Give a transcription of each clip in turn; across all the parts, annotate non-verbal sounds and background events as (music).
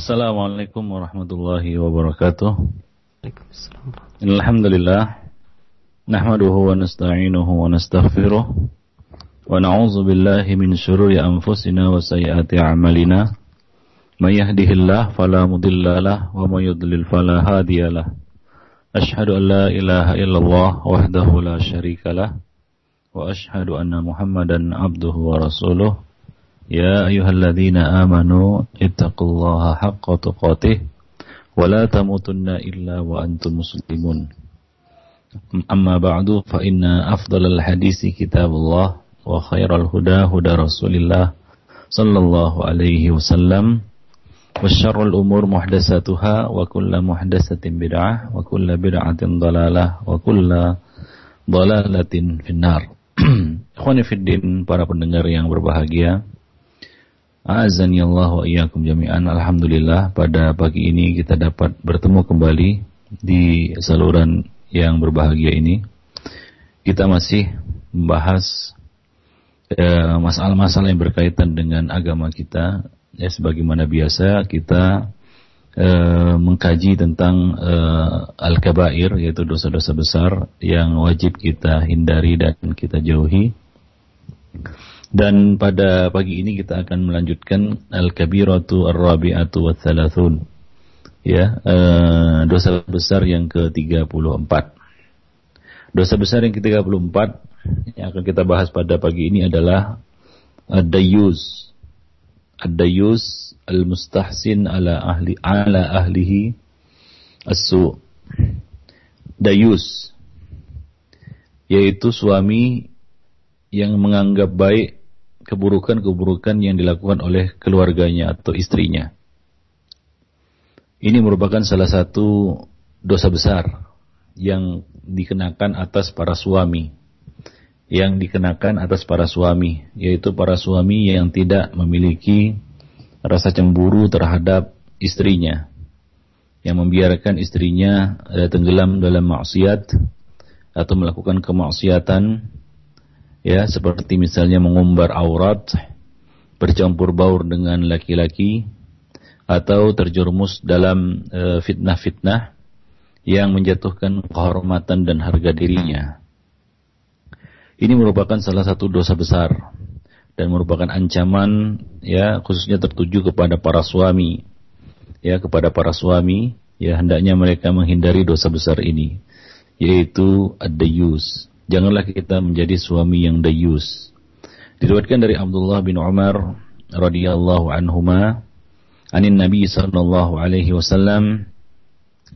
Assalamualaikum warahmatullahi wabarakatuh. Alhamdulillah. Nahmaduhu wa nasta'inuhu wa nastaghfiruh. Wa na'udzu billahi min syururi anfusina wa sayyiati a'malina. May yahdihillah fala mudhillalah wa may yudlil fala hadiyalah. Ashhadu an la ilaha illallah wahdahu la syarikalah wa ashhadu anna Muhammadan abduhu wa rasuluh. يا أيها الذين آمنوا اتقوا الله حق تقاته ولا تموتن إلا وأنتم مسلمون أما بعد فإن أفضل الحديث كتاب الله وخير الهدى هدى رسول الله صلى الله عليه وسلم وشر الأمور محدثاتها وكل محدثة بدعة وكل بدعة ضلالة وكل ضلالة في النار Ikhwani Fiddin, para pendengar yang berbahagia Azani Allah wa iyyakum jami'an. Alhamdulillah pada pagi ini kita dapat bertemu kembali di saluran yang berbahagia ini. Kita masih membahas eh, masalah-masalah yang berkaitan dengan agama kita. Ya sebagaimana biasa kita eh, mengkaji tentang eh, al-kabair yaitu dosa-dosa besar yang wajib kita hindari dan kita jauhi. Dan pada pagi ini kita akan melanjutkan Al-Kabiratu Ar-Rabi'atu wa Thalathun. Ya, uh, dosa besar yang ke-34. Dosa besar yang ke-34 yang akan kita bahas pada pagi ini adalah Ad-Dayyus. Ad-Dayyus Al-Mustahsin ala ahli ala ahlihi as-su. Dayus yaitu suami yang menganggap baik keburukan-keburukan yang dilakukan oleh keluarganya atau istrinya. Ini merupakan salah satu dosa besar yang dikenakan atas para suami. Yang dikenakan atas para suami, yaitu para suami yang tidak memiliki rasa cemburu terhadap istrinya. Yang membiarkan istrinya tenggelam dalam maksiat atau melakukan kemaksiatan ya seperti misalnya mengumbar aurat, bercampur baur dengan laki-laki atau terjerumus dalam e, fitnah-fitnah yang menjatuhkan kehormatan dan harga dirinya. Ini merupakan salah satu dosa besar dan merupakan ancaman ya khususnya tertuju kepada para suami. Ya, kepada para suami ya hendaknya mereka menghindari dosa besar ini yaitu ad-dayus janganlah kita menjadi suami yang dayus. Diriwayatkan dari Abdullah bin Umar radhiyallahu anhuma anin Nabi sallallahu alaihi wasallam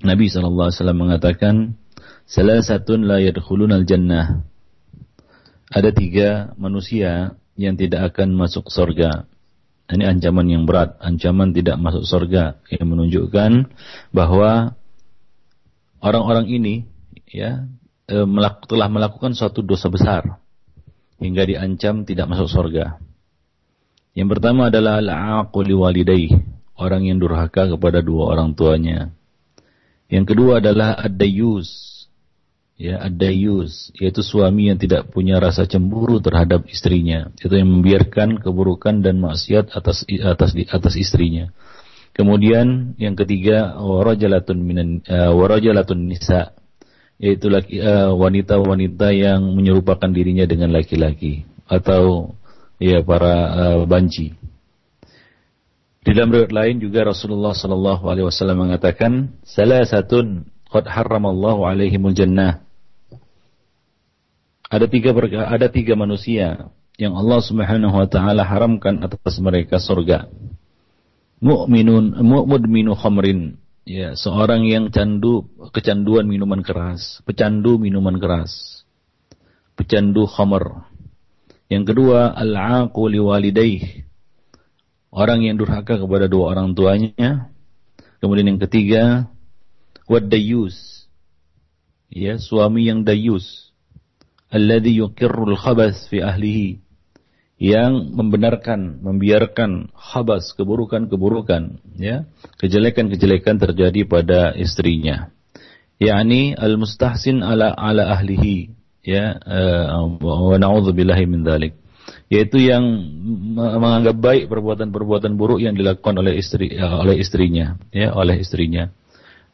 Nabi sallallahu alaihi wasallam mengatakan salasatun la yadkhulunal jannah ada tiga manusia yang tidak akan masuk surga. Ini ancaman yang berat, ancaman tidak masuk surga yang menunjukkan bahwa orang-orang ini ya e, melak telah melakukan suatu dosa besar hingga diancam tidak masuk surga. Yang pertama adalah al-aquli walidayh, orang yang durhaka kepada dua orang tuanya. Yang kedua adalah ad-dayyus. Ya, ad-dayyus yaitu suami yang tidak punya rasa cemburu terhadap istrinya, itu yang membiarkan keburukan dan maksiat atas atas atas istrinya. Kemudian yang ketiga warajalatun minan uh, warajalatun nisa yaitu eh, wanita-wanita uh, yang menyerupakan dirinya dengan laki-laki atau ya para uh, banci. Di dalam riwayat lain juga Rasulullah sallallahu alaihi wasallam mengatakan, "Salasatun qad harramallahu alaihimul jannah." Ada tiga ada tiga manusia yang Allah Subhanahu wa taala haramkan atas mereka surga. Mu'minun mu'mudminu khamrin ya seorang yang candu kecanduan minuman keras, pecandu minuman keras, pecandu khamar. Yang kedua al-aqu liwalidayh, orang yang durhaka kepada dua orang tuanya. Kemudian yang ketiga wad dayus, ya suami yang dayus, alladhi yuqirrul khabas fi ahlihi, yang membenarkan, membiarkan habas keburukan-keburukan, ya, kejelekan-kejelekan terjadi pada istrinya. yakni al-mustahsin ala ala ahlihi, ya, uh, wa na'udzubillahi min dzalik. yaitu yang menganggap baik perbuatan-perbuatan buruk yang dilakukan oleh istri ya, oleh istrinya ya oleh istrinya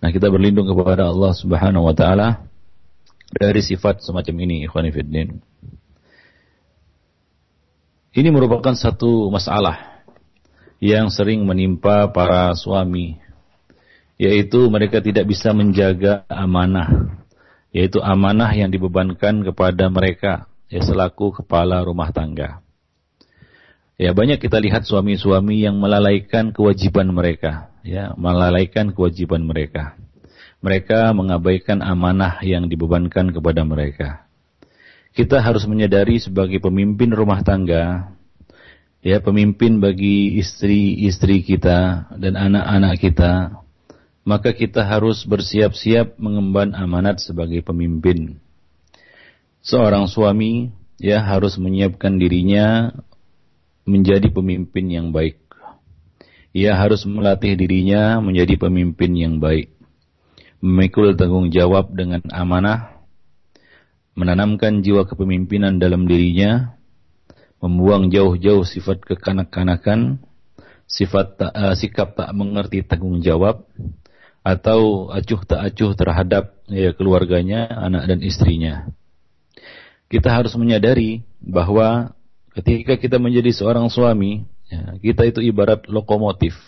nah kita berlindung kepada Allah Subhanahu wa taala dari sifat semacam ini ikhwani fiddin ini merupakan satu masalah yang sering menimpa para suami yaitu mereka tidak bisa menjaga amanah yaitu amanah yang dibebankan kepada mereka ya selaku kepala rumah tangga. Ya banyak kita lihat suami-suami yang melalaikan kewajiban mereka, ya melalaikan kewajiban mereka. Mereka mengabaikan amanah yang dibebankan kepada mereka. Kita harus menyadari sebagai pemimpin rumah tangga, ya pemimpin bagi istri-istri kita dan anak-anak kita, maka kita harus bersiap-siap mengemban amanat sebagai pemimpin seorang suami ya harus menyiapkan dirinya menjadi pemimpin yang baik. Ia harus melatih dirinya menjadi pemimpin yang baik. Memikul tanggung jawab dengan amanah, menanamkan jiwa kepemimpinan dalam dirinya, membuang jauh-jauh sifat kekanak-kanakan, sifat tak, uh, sikap tak mengerti tanggung jawab, atau acuh tak acuh terhadap ya, keluarganya, anak dan istrinya kita harus menyadari bahwa ketika kita menjadi seorang suami, ya, kita itu ibarat lokomotif.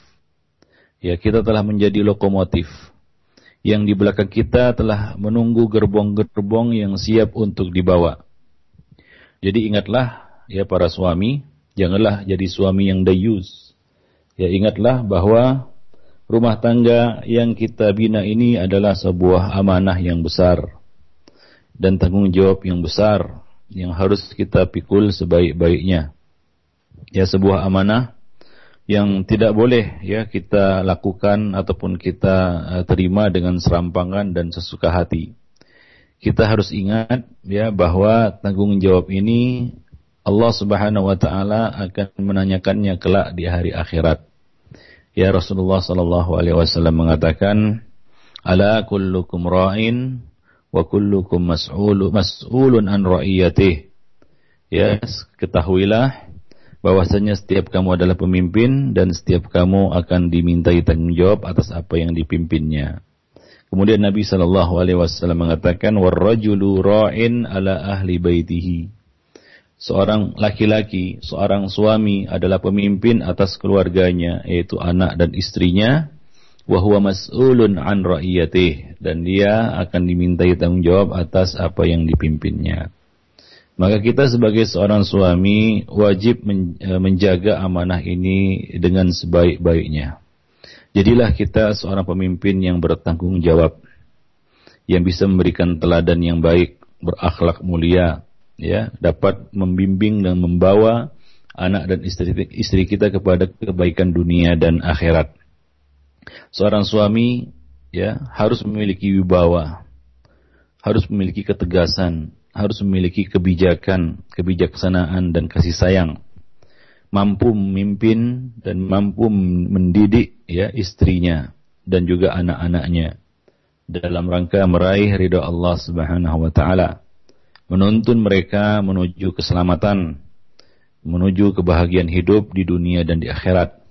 Ya, kita telah menjadi lokomotif. Yang di belakang kita telah menunggu gerbong-gerbong yang siap untuk dibawa. Jadi ingatlah ya para suami, janganlah jadi suami yang dayus. Ya ingatlah bahwa rumah tangga yang kita bina ini adalah sebuah amanah yang besar dan tanggung jawab yang besar yang harus kita pikul sebaik-baiknya. Ya sebuah amanah yang tidak boleh ya kita lakukan ataupun kita uh, terima dengan serampangan dan sesuka hati. Kita harus ingat ya bahwa tanggung jawab ini Allah Subhanahu wa taala akan menanyakannya kelak di hari akhirat. Ya Rasulullah sallallahu alaihi wasallam mengatakan, "Ala kullukum ra'in wa kullukum mas'ulu mas'ulun an ra'iyatih. Ya, ketahuilah bahwasanya setiap kamu adalah pemimpin dan setiap kamu akan dimintai tanggung jawab atas apa yang dipimpinnya. Kemudian Nabi Shallallahu Alaihi Wasallam mengatakan, warrajulu ra'in ala ahli baitihi. Seorang laki-laki, seorang suami adalah pemimpin atas keluarganya, yaitu anak dan istrinya wa huwa mas'ulun an ra'iyatih dan dia akan dimintai tanggung jawab atas apa yang dipimpinnya. Maka kita sebagai seorang suami wajib e, menjaga amanah ini dengan sebaik-baiknya. Jadilah kita seorang pemimpin yang bertanggung jawab, yang bisa memberikan teladan yang baik, berakhlak mulia, ya, dapat membimbing dan membawa anak dan istri, istri kita kepada kebaikan dunia dan akhirat seorang suami ya harus memiliki wibawa, harus memiliki ketegasan, harus memiliki kebijakan, kebijaksanaan dan kasih sayang. Mampu memimpin dan mampu mendidik ya istrinya dan juga anak-anaknya dalam rangka meraih ridha Allah Subhanahu wa taala. Menuntun mereka menuju keselamatan, menuju kebahagiaan hidup di dunia dan di akhirat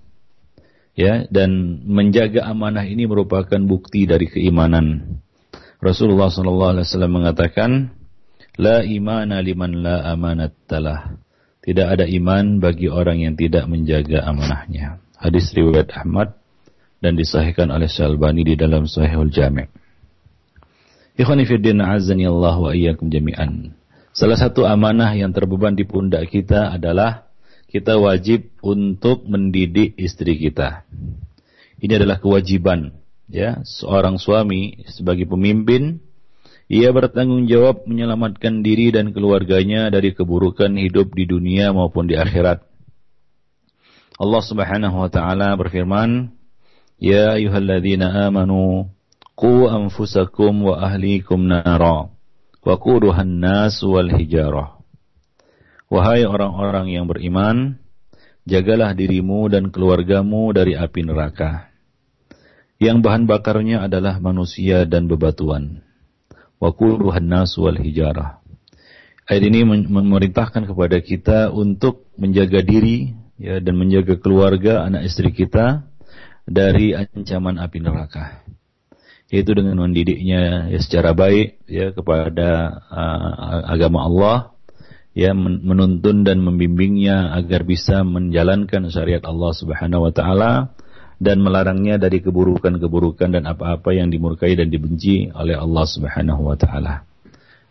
ya dan menjaga amanah ini merupakan bukti dari keimanan. Rasulullah sallallahu alaihi wasallam mengatakan, "La imana liman la amanat talah." Tidak ada iman bagi orang yang tidak menjaga amanahnya. Hadis riwayat Ahmad dan disahihkan oleh Syalbani di dalam Sahihul Jami'. Ikhwani fi din azani Allah wa iyyakum jami'an. Salah satu amanah yang terbeban di pundak kita adalah kita wajib untuk mendidik istri kita. Ini adalah kewajiban ya seorang suami sebagai pemimpin ia bertanggung jawab menyelamatkan diri dan keluarganya dari keburukan hidup di dunia maupun di akhirat. Allah Subhanahu wa taala berfirman, "Ya ayyuhalladzina amanu qu anfusakum wa ahlikum nara wa quduhan nas wal hijarah." Wahai orang-orang yang beriman, jagalah dirimu dan keluargamu dari api neraka. Yang bahan bakarnya adalah manusia dan bebatuan. Wa nasu wal hijarah. Ayat ini memerintahkan kepada kita untuk menjaga diri ya dan menjaga keluarga anak istri kita dari ancaman api neraka. Yaitu dengan mendidiknya ya secara baik ya kepada uh, agama Allah ya menuntun dan membimbingnya agar bisa menjalankan syariat Allah Subhanahu wa taala dan melarangnya dari keburukan-keburukan dan apa-apa yang dimurkai dan dibenci oleh Allah Subhanahu wa taala.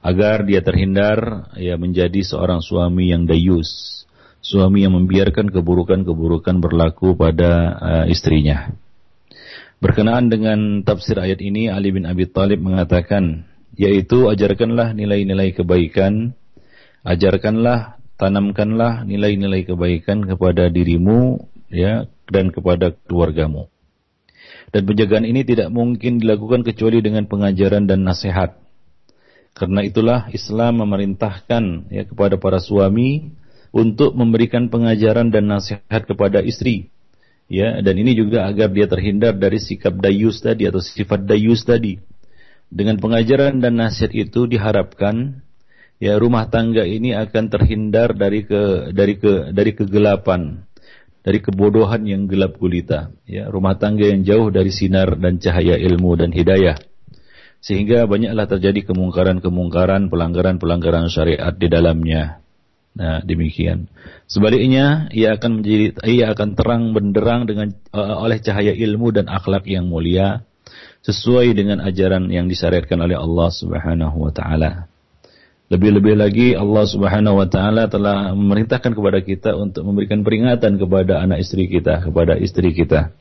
Agar dia terhindar ya menjadi seorang suami yang dayus, suami yang membiarkan keburukan-keburukan berlaku pada uh, istrinya. Berkenaan dengan tafsir ayat ini, Ali bin Abi Thalib mengatakan, yaitu ajarkanlah nilai-nilai kebaikan, ajarkanlah, tanamkanlah nilai-nilai kebaikan kepada dirimu, ya, dan kepada keluargamu. Dan penjagaan ini tidak mungkin dilakukan kecuali dengan pengajaran dan nasihat. Karena itulah Islam memerintahkan ya kepada para suami untuk memberikan pengajaran dan nasihat kepada istri ya dan ini juga agar dia terhindar dari sikap dayus tadi atau sifat dayus tadi dengan pengajaran dan nasihat itu diharapkan ya rumah tangga ini akan terhindar dari ke dari ke dari kegelapan dari kebodohan yang gelap gulita ya rumah tangga yang jauh dari sinar dan cahaya ilmu dan hidayah sehingga banyaklah terjadi kemungkaran-kemungkaran pelanggaran-pelanggaran syariat di dalamnya Nah, demikian. Sebaliknya, ia akan menjadi ia akan terang benderang dengan uh, oleh cahaya ilmu dan akhlak yang mulia sesuai dengan ajaran yang disyariatkan oleh Allah Subhanahu wa taala. Lebih-lebih lagi Allah Subhanahu wa taala telah memerintahkan kepada kita untuk memberikan peringatan kepada anak istri kita, kepada istri kita.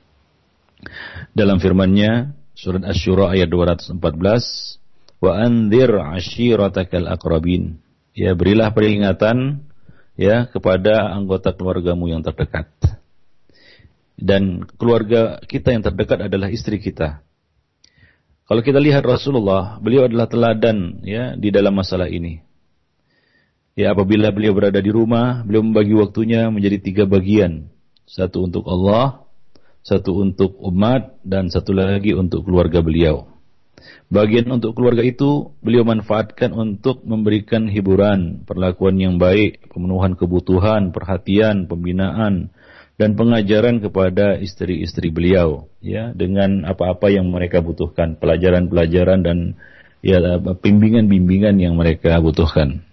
Dalam firman-Nya surat Asy-Syura ayat 214, "Wa anzir 'ashiratakal aqrabin." ya berilah peringatan ya kepada anggota keluargamu yang terdekat. Dan keluarga kita yang terdekat adalah istri kita. Kalau kita lihat Rasulullah, beliau adalah teladan ya di dalam masalah ini. Ya apabila beliau berada di rumah, beliau membagi waktunya menjadi tiga bagian. Satu untuk Allah, satu untuk umat, dan satu lagi untuk keluarga beliau. Bagian untuk keluarga itu beliau manfaatkan untuk memberikan hiburan, perlakuan yang baik, pemenuhan kebutuhan, perhatian, pembinaan dan pengajaran kepada istri-istri beliau ya dengan apa-apa yang mereka butuhkan, pelajaran-pelajaran dan ya bimbingan-bimbingan yang mereka butuhkan.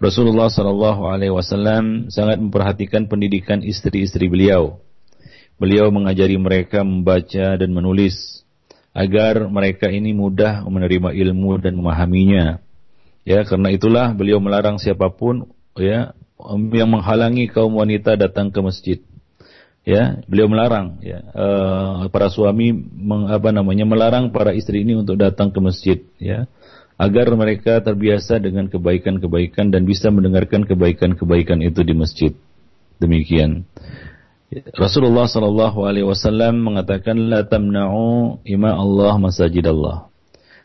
Rasulullah Shallallahu Alaihi Wasallam sangat memperhatikan pendidikan istri-istri beliau. Beliau mengajari mereka membaca dan menulis, agar mereka ini mudah menerima ilmu dan memahaminya. Ya, karena itulah beliau melarang siapa pun ya yang menghalangi kaum wanita datang ke masjid. Ya, beliau melarang ya uh, para suami meng, apa namanya melarang para istri ini untuk datang ke masjid ya agar mereka terbiasa dengan kebaikan-kebaikan dan bisa mendengarkan kebaikan-kebaikan itu di masjid. Demikian. Rasulullah Shallallahu Alaihi Wasallam mengatakan la tamna'u ima Allah masajid Allah.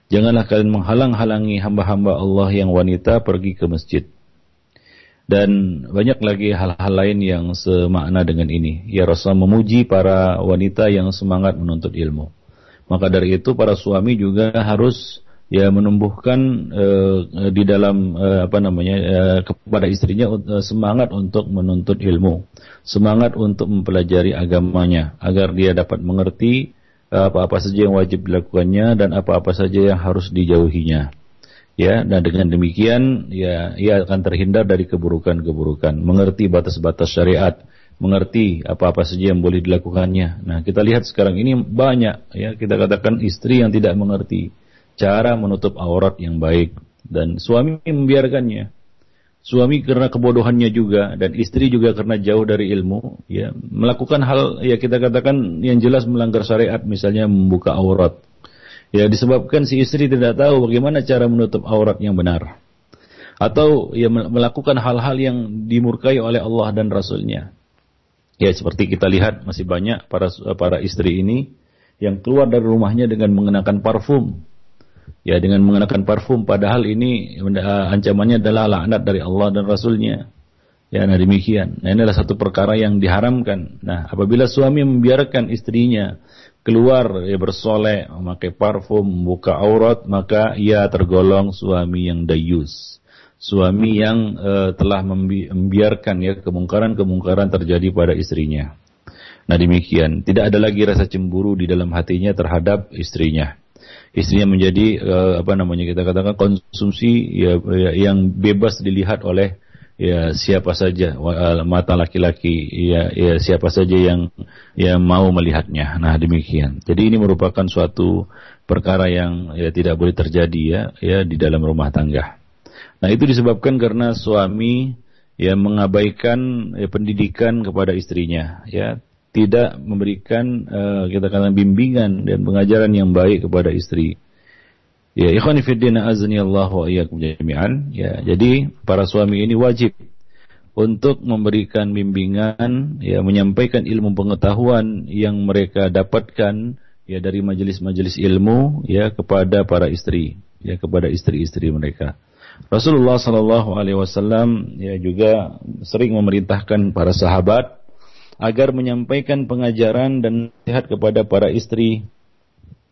Janganlah kalian menghalang-halangi hamba-hamba Allah yang wanita pergi ke masjid. Dan banyak lagi hal-hal lain yang semakna dengan ini. Ya Rasulullah memuji para wanita yang semangat menuntut ilmu. Maka dari itu para suami juga harus ya menumbuhkan uh, di dalam uh, apa namanya uh, kepada istrinya uh, semangat untuk menuntut ilmu, semangat untuk mempelajari agamanya agar dia dapat mengerti apa-apa saja yang wajib dilakukannya dan apa-apa saja yang harus dijauhinya. Ya, dan dengan demikian ya ia akan terhindar dari keburukan-keburukan, mengerti batas-batas syariat, mengerti apa-apa saja yang boleh dilakukannya. Nah, kita lihat sekarang ini banyak ya kita katakan istri yang tidak mengerti cara menutup aurat yang baik dan suami membiarkannya. Suami karena kebodohannya juga dan istri juga karena jauh dari ilmu, ya melakukan hal ya kita katakan yang jelas melanggar syariat, misalnya membuka aurat. Ya disebabkan si istri tidak tahu bagaimana cara menutup aurat yang benar. Atau ya melakukan hal-hal yang dimurkai oleh Allah dan Rasulnya. Ya seperti kita lihat masih banyak para para istri ini yang keluar dari rumahnya dengan mengenakan parfum ya dengan mengenakan parfum padahal ini ancamannya adalah laknat dari Allah dan Rasulnya ya nah demikian nah ini adalah satu perkara yang diharamkan nah apabila suami membiarkan istrinya keluar ya bersolek memakai parfum membuka aurat maka ia tergolong suami yang dayus suami yang uh, telah membiarkan ya kemungkaran-kemungkaran terjadi pada istrinya. Nah demikian, tidak ada lagi rasa cemburu di dalam hatinya terhadap istrinya. Istrinya menjadi uh, apa namanya kita katakan konsumsi ya, ya, yang bebas dilihat oleh ya siapa saja mata laki-laki ya, ya siapa saja yang yang mau melihatnya. Nah demikian. Jadi ini merupakan suatu perkara yang ya tidak boleh terjadi ya ya di dalam rumah tangga. Nah itu disebabkan karena suami ya mengabaikan ya, pendidikan kepada istrinya, ya tidak memberikan uh, kita katakan bimbingan dan pengajaran yang baik kepada istri. Ya, ikhwan fillah azni Allah wa iyyakum jami'an. Ya, jadi para suami ini wajib untuk memberikan bimbingan, ya menyampaikan ilmu pengetahuan yang mereka dapatkan ya dari majelis-majelis ilmu ya kepada para istri, ya kepada istri-istri mereka. Rasulullah Shallallahu Alaihi Wasallam ya juga sering memerintahkan para sahabat agar menyampaikan pengajaran dan nasihat kepada para istri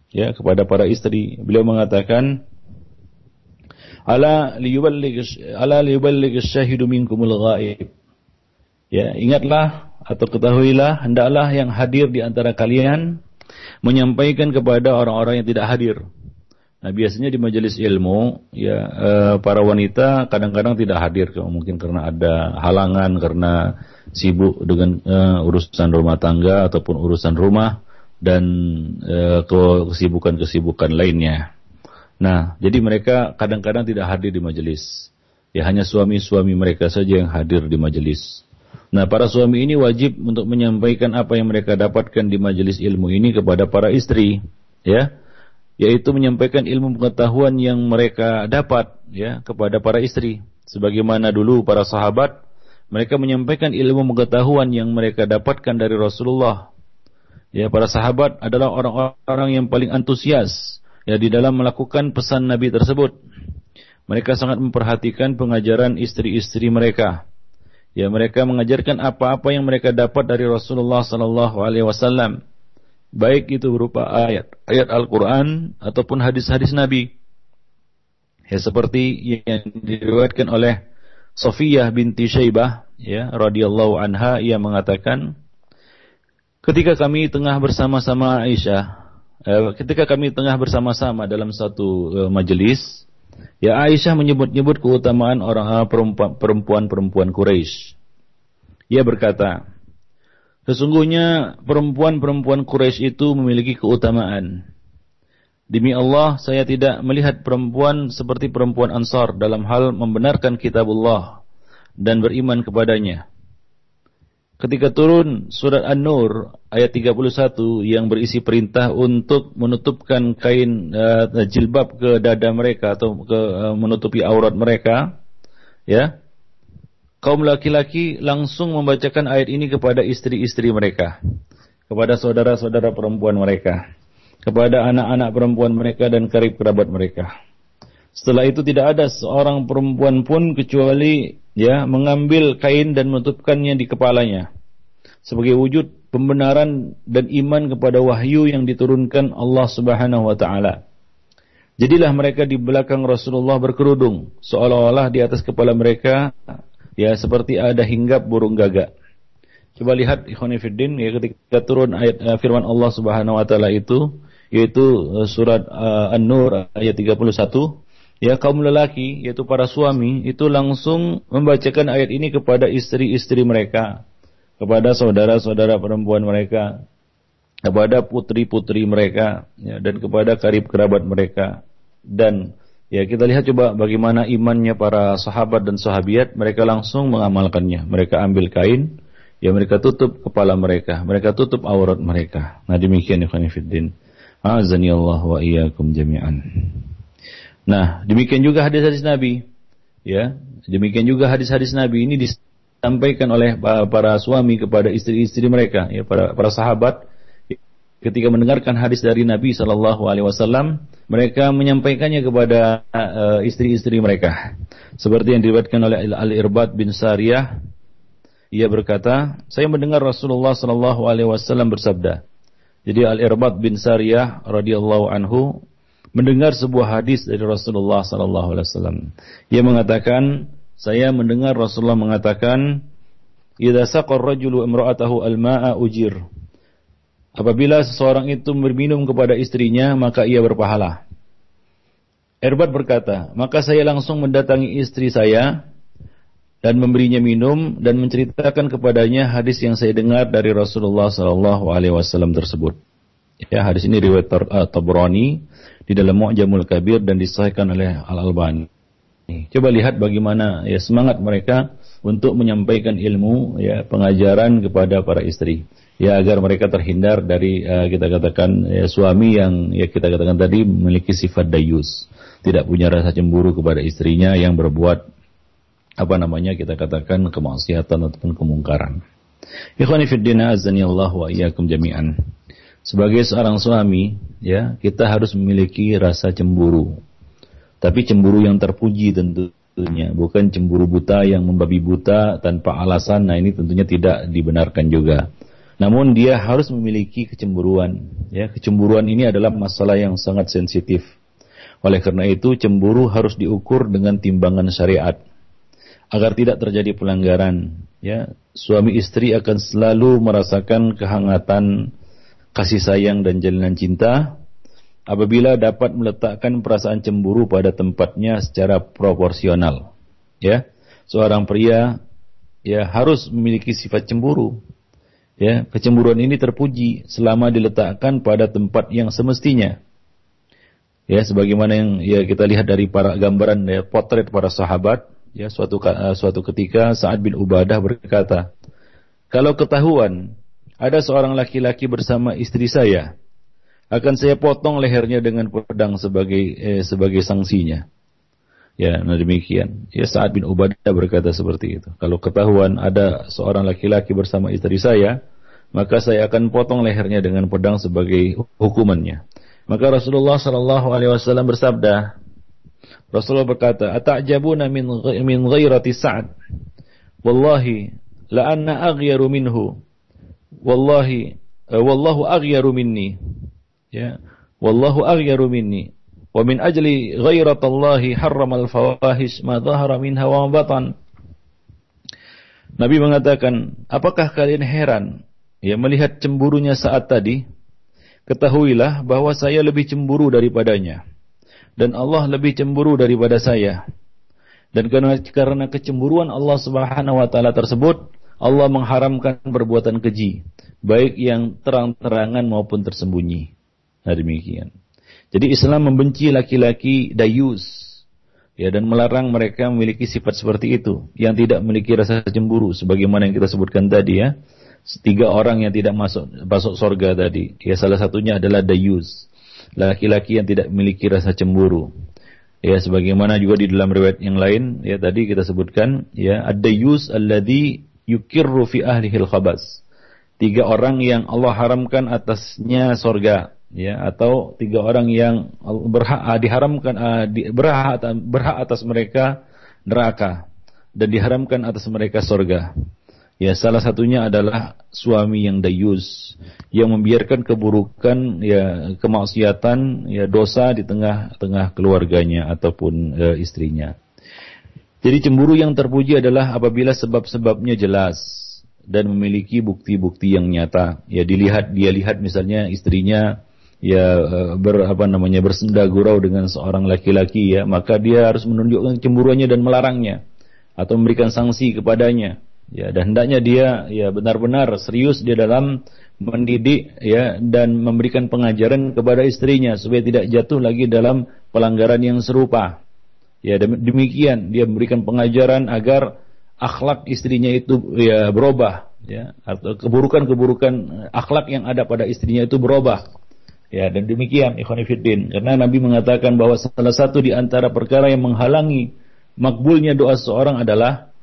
ya kepada para istri beliau mengatakan ala liyuballigh ala liyuballigh syahidu minkumul ghaib. Ya ingatlah atau ketahuilah hendaklah yang hadir di antara kalian menyampaikan kepada orang-orang yang tidak hadir. Nah biasanya di majelis ilmu ya eh, para wanita kadang-kadang tidak hadir mungkin karena ada halangan karena sibuk dengan eh, urusan rumah tangga ataupun urusan rumah dan eh, kesibukan-kesibukan lainnya. Nah jadi mereka kadang-kadang tidak hadir di majelis. Ya hanya suami-suami mereka saja yang hadir di majelis. Nah para suami ini wajib untuk menyampaikan apa yang mereka dapatkan di majelis ilmu ini kepada para istri. Ya yaitu menyampaikan ilmu pengetahuan yang mereka dapat ya kepada para istri sebagaimana dulu para sahabat mereka menyampaikan ilmu pengetahuan yang mereka dapatkan dari Rasulullah ya para sahabat adalah orang-orang yang paling antusias ya di dalam melakukan pesan Nabi tersebut. Mereka sangat memperhatikan pengajaran istri-istri mereka. Ya mereka mengajarkan apa-apa yang mereka dapat dari Rasulullah sallallahu alaihi wasallam. Baik itu berupa ayat ayat Al-Qur'an ataupun hadis-hadis Nabi. Ya seperti yang diriwayatkan oleh Sofiyah binti Syaibah ya radhiyallahu anha ia mengatakan ketika kami tengah bersama-sama Aisyah eh, ketika kami tengah bersama-sama dalam satu eh, majelis ya Aisyah menyebut-nyebut keutamaan orang eh, perempuan-perempuan Quraisy. Ia berkata, Sesungguhnya perempuan-perempuan Quraisy itu memiliki keutamaan. Demi Allah, saya tidak melihat perempuan seperti perempuan Ansar dalam hal membenarkan kitabullah dan beriman kepadanya. Ketika turun surat An-Nur ayat 31 yang berisi perintah untuk menutupkan kain uh, jilbab ke dada mereka atau ke uh, menutupi aurat mereka, ya kaum laki-laki langsung membacakan ayat ini kepada istri-istri mereka, kepada saudara-saudara perempuan mereka, kepada anak-anak perempuan mereka dan karib kerabat mereka. Setelah itu tidak ada seorang perempuan pun kecuali ya mengambil kain dan menutupkannya di kepalanya sebagai wujud pembenaran dan iman kepada wahyu yang diturunkan Allah Subhanahu wa taala. Jadilah mereka di belakang Rasulullah berkerudung seolah-olah di atas kepala mereka ya seperti ada hinggap burung gagak. Coba lihat ikhwanifiddin ya ketika turun ayat uh, firman Allah Subhanahu wa taala itu yaitu uh, surat uh, An-Nur ayat 31 ya kaum lelaki yaitu para suami itu langsung membacakan ayat ini kepada istri-istri mereka kepada saudara-saudara perempuan mereka kepada putri-putri mereka ya, dan kepada karib kerabat mereka dan Ya kita lihat coba bagaimana imannya para sahabat dan sahabiat mereka langsung mengamalkannya. Mereka ambil kain, ya mereka tutup kepala mereka, mereka tutup aurat mereka. Nah demikian ikhwan fillah. Azani Allah wa iyyakum jami'an. Nah, demikian juga hadis-hadis Nabi. Ya, demikian juga hadis-hadis Nabi ini disampaikan oleh para suami kepada istri-istri mereka, ya para para sahabat ketika mendengarkan hadis dari Nabi Shallallahu Alaihi Wasallam, mereka menyampaikannya kepada uh, istri-istri mereka. Seperti yang diriwayatkan oleh Al Irbad bin Sariyah, ia berkata, saya mendengar Rasulullah Shallallahu Alaihi Wasallam bersabda. Jadi Al Irbad bin Sariyah radhiyallahu anhu mendengar sebuah hadis dari Rasulullah sallallahu alaihi wasallam. Ia mengatakan, saya mendengar Rasulullah mengatakan, "Idza saqar rajulu imra'atahu al-ma'a ujir." Apabila seseorang itu berminum kepada istrinya, maka ia berpahala. Erbad berkata, maka saya langsung mendatangi istri saya dan memberinya minum dan menceritakan kepadanya hadis yang saya dengar dari Rasulullah Sallallahu Alaihi Wasallam tersebut. Ya, hadis ini riwayat uh, Tabrani di dalam Mu'jamul Kabir dan disahkan oleh Al Albani. Coba lihat bagaimana ya semangat mereka untuk menyampaikan ilmu ya pengajaran kepada para istri ya agar mereka terhindar dari uh, kita katakan ya, suami yang ya kita katakan tadi memiliki sifat dayus tidak punya rasa cemburu kepada istrinya yang berbuat apa namanya kita katakan kemaksiatan ataupun kemungkaran. Ikhwani fid din azani Allah wa iyyakum jami'an. Sebagai seorang suami, ya, kita harus memiliki rasa cemburu. Tapi cemburu yang terpuji tentunya, bukan cemburu buta yang membabi buta tanpa alasan. Nah, ini tentunya tidak dibenarkan juga. Namun dia harus memiliki kecemburuan. Ya, kecemburuan ini adalah masalah yang sangat sensitif. Oleh karena itu, cemburu harus diukur dengan timbangan syariat agar tidak terjadi pelanggaran. Ya, suami istri akan selalu merasakan kehangatan kasih sayang dan jalinan cinta apabila dapat meletakkan perasaan cemburu pada tempatnya secara proporsional. Ya, seorang pria ya harus memiliki sifat cemburu Ya, kecemburuan ini terpuji selama diletakkan pada tempat yang semestinya. Ya, sebagaimana yang ya kita lihat dari para gambaran ya, potret para sahabat, ya suatu suatu ketika Sa'ad bin Ubadah berkata, "Kalau ketahuan ada seorang laki-laki bersama istri saya, akan saya potong lehernya dengan pedang sebagai eh, sebagai sanksinya." Ya, nah demikian. Ya Sa'ad bin Ubadah berkata seperti itu. Kalau ketahuan ada seorang laki-laki bersama istri saya, maka saya akan potong lehernya dengan pedang sebagai hukumannya. Maka Rasulullah Shallallahu Alaihi Wasallam bersabda, Rasulullah berkata, "Atajabuna min min ghairati Sa'ad? Wallahi la anna aghyaru minhu. Wallahi uh, wallahu aghyaru minni." Ya, wallahu aghyaru minni. Wa min ajli ghairatallahi harrama al-fawahish ma dhahara minha wa batan. Nabi mengatakan, apakah kalian heran ya melihat cemburunya saat tadi? Ketahuilah bahwa saya lebih cemburu daripadanya dan Allah lebih cemburu daripada saya. Dan karena karena kecemburuan Allah Subhanahu wa taala tersebut, Allah mengharamkan perbuatan keji, baik yang terang-terangan maupun tersembunyi. Nah demikian. Jadi Islam membenci laki-laki dayus ya dan melarang mereka memiliki sifat seperti itu yang tidak memiliki rasa cemburu sebagaimana yang kita sebutkan tadi ya. Tiga orang yang tidak masuk masuk surga tadi. Ya salah satunya adalah dayus. Laki-laki yang tidak memiliki rasa cemburu. Ya sebagaimana juga di dalam riwayat yang lain ya tadi kita sebutkan ya ad-dayus alladhi yukirru fi ahlihil khabas. Tiga orang yang Allah haramkan atasnya surga ya atau tiga orang yang berhak ah, diharamkan di, berhak berhak atas mereka neraka dan diharamkan atas mereka surga. Ya salah satunya adalah suami yang dayus yang membiarkan keburukan ya kemaksiatan ya dosa di tengah-tengah keluarganya ataupun uh, istrinya. Jadi cemburu yang terpuji adalah apabila sebab-sebabnya jelas dan memiliki bukti-bukti yang nyata. Ya dilihat dia lihat misalnya istrinya ya eh, ber apa namanya bersenda gurau dengan seorang laki-laki ya maka dia harus menunjukkan cemburuannya dan melarangnya atau memberikan sanksi kepadanya ya dan hendaknya dia ya benar-benar serius di dalam mendidik ya dan memberikan pengajaran kepada istrinya supaya tidak jatuh lagi dalam pelanggaran yang serupa ya demikian. Dia memberikan pengajaran agar akhlak istrinya itu ya berubah. Ya atau keburukan-keburukan akhlak yang ada pada istrinya itu berubah. Ya, dan demikian ikhwan fillah. Karena Nabi mengatakan bahwa salah satu di antara perkara yang menghalangi makbulnya doa seorang adalah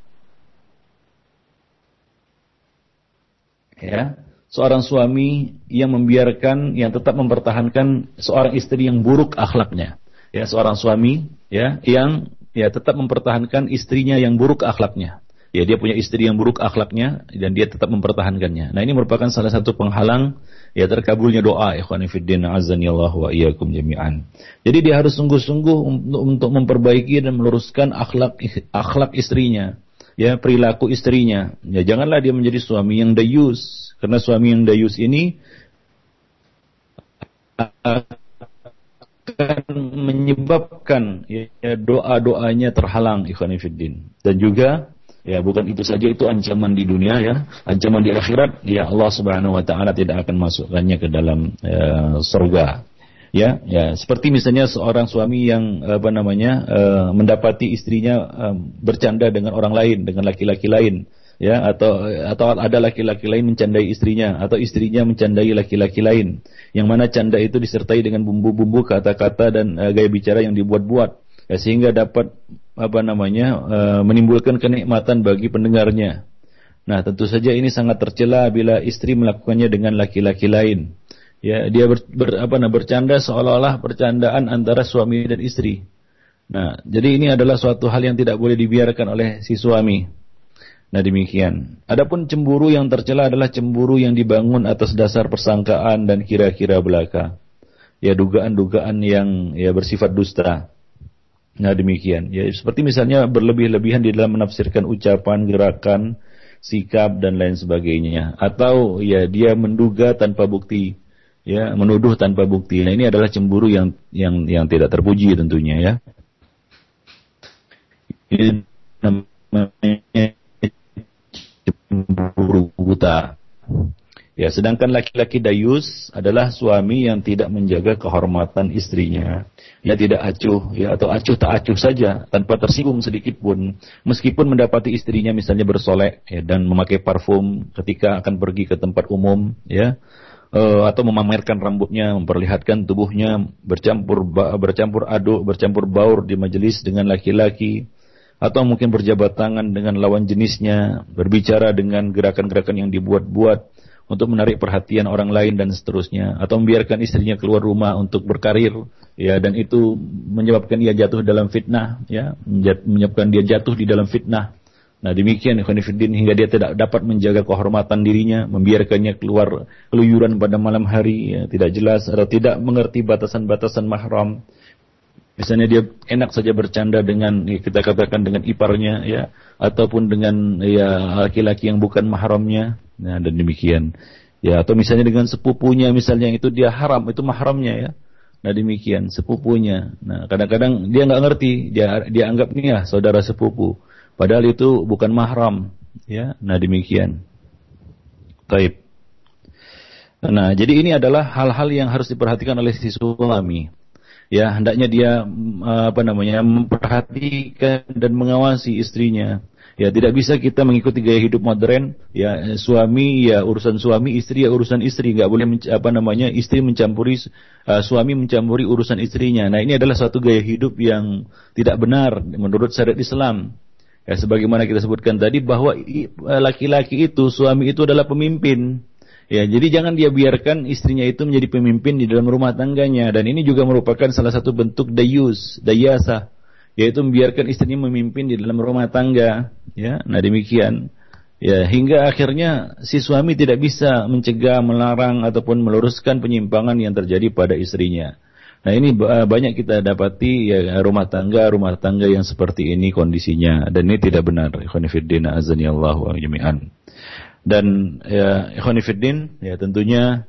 ya, seorang suami yang membiarkan yang tetap mempertahankan seorang istri yang buruk akhlaknya. Ya, seorang suami ya yang ya tetap mempertahankan istrinya yang buruk akhlaknya. Ya, dia punya istri yang buruk akhlaknya dan dia tetap mempertahankannya. Nah, ini merupakan salah satu penghalang ya terkabulnya doa ikhwan fillah azan wa iyyakum jami'an. Jadi dia harus sungguh-sungguh untuk, untuk memperbaiki dan meluruskan akhlak akhlak istrinya, ya perilaku istrinya. Ya janganlah dia menjadi suami yang dayus karena suami yang dayus ini akan menyebabkan ya, doa-doanya terhalang ikhwan fillah dan juga Ya, bukan itu saja itu ancaman di dunia ya, ancaman di akhirat ya Allah Subhanahu wa taala tidak akan masukkannya ke dalam ya, surga. Ya, ya seperti misalnya seorang suami yang apa namanya uh, mendapati istrinya uh, bercanda dengan orang lain, dengan laki-laki lain, ya atau atau ada laki-laki lain mencandai istrinya atau istrinya mencandai laki-laki lain yang mana canda itu disertai dengan bumbu-bumbu kata-kata dan uh, gaya bicara yang dibuat-buat ya, sehingga dapat apa namanya e, menimbulkan kenikmatan bagi pendengarnya. Nah, tentu saja ini sangat tercela bila istri melakukannya dengan laki-laki lain. Ya, dia ber, ber, apa nah, bercanda seolah-olah percandaan antara suami dan istri. Nah, jadi ini adalah suatu hal yang tidak boleh dibiarkan oleh si suami. Nah, demikian. Adapun cemburu yang tercela adalah cemburu yang dibangun atas dasar persangkaan dan kira-kira belaka. Ya, dugaan-dugaan yang ya bersifat dusta. Nah demikian. Ya seperti misalnya berlebih-lebihan di dalam menafsirkan ucapan, gerakan, sikap dan lain sebagainya. Atau ya dia menduga tanpa bukti, ya menuduh tanpa bukti. Nah ini adalah cemburu yang yang yang tidak terpuji tentunya ya. Ini namanya cemburu buta. Ya, sedangkan laki-laki dayus adalah suami yang tidak menjaga kehormatan istrinya. Ya tidak acuh, ya atau acuh tak acuh saja tanpa tersinggung sedikit pun. Meskipun mendapati istrinya misalnya bersolek ya, dan memakai parfum ketika akan pergi ke tempat umum, ya uh, atau memamerkan rambutnya, memperlihatkan tubuhnya bercampur bercampur aduk, bercampur baur di majelis dengan laki-laki atau mungkin berjabat tangan dengan lawan jenisnya, berbicara dengan gerakan-gerakan yang dibuat-buat untuk menarik perhatian orang lain dan seterusnya. Atau membiarkan istrinya keluar rumah untuk berkarir ya dan itu menyebabkan ia jatuh dalam fitnah ya menyebabkan dia jatuh di dalam fitnah. Nah demikian Ikhwanifiddin hingga dia tidak dapat menjaga kehormatan dirinya membiarkannya keluar keluyuran pada malam hari ya, tidak jelas atau tidak mengerti batasan-batasan mahram Misalnya dia enak saja bercanda dengan ya, kita katakan dengan iparnya ya ataupun dengan ya laki-laki yang bukan mahramnya. Nah, dan demikian. Ya, atau misalnya dengan sepupunya misalnya itu dia haram, itu mahramnya ya. Nah, demikian sepupunya. Nah, kadang-kadang dia nggak ngerti, dia dia anggap ini ya saudara sepupu. Padahal itu bukan mahram, ya. Nah, demikian. Taib. Nah, jadi ini adalah hal-hal yang harus diperhatikan oleh si suami ya hendaknya dia mm, apa namanya memperhatikan dan mengawasi istrinya. Ya tidak bisa kita mengikuti gaya hidup modern. Ya suami ya urusan suami istri ya urusan istri. Nggak boleh apa namanya istri mencampuri uh, suami mencampuri urusan istrinya. Nah ini adalah satu gaya hidup yang tidak benar menurut syariat Islam. Ya sebagaimana kita sebutkan tadi bahwa laki-laki itu suami itu adalah pemimpin Ya, jadi jangan dia biarkan istrinya itu menjadi pemimpin di dalam rumah tangganya dan ini juga merupakan salah satu bentuk dayus, dayasa, yaitu membiarkan istrinya memimpin di dalam rumah tangga, ya. Nah, demikian. Ya, hingga akhirnya si suami tidak bisa mencegah, melarang ataupun meluruskan penyimpangan yang terjadi pada istrinya. Nah, ini banyak kita dapati ya rumah tangga, rumah tangga yang seperti ini kondisinya dan ini tidak benar. Ikhwan fillah azani Allah wa jami'an. Dan ya ikhwanifiddin ya tentunya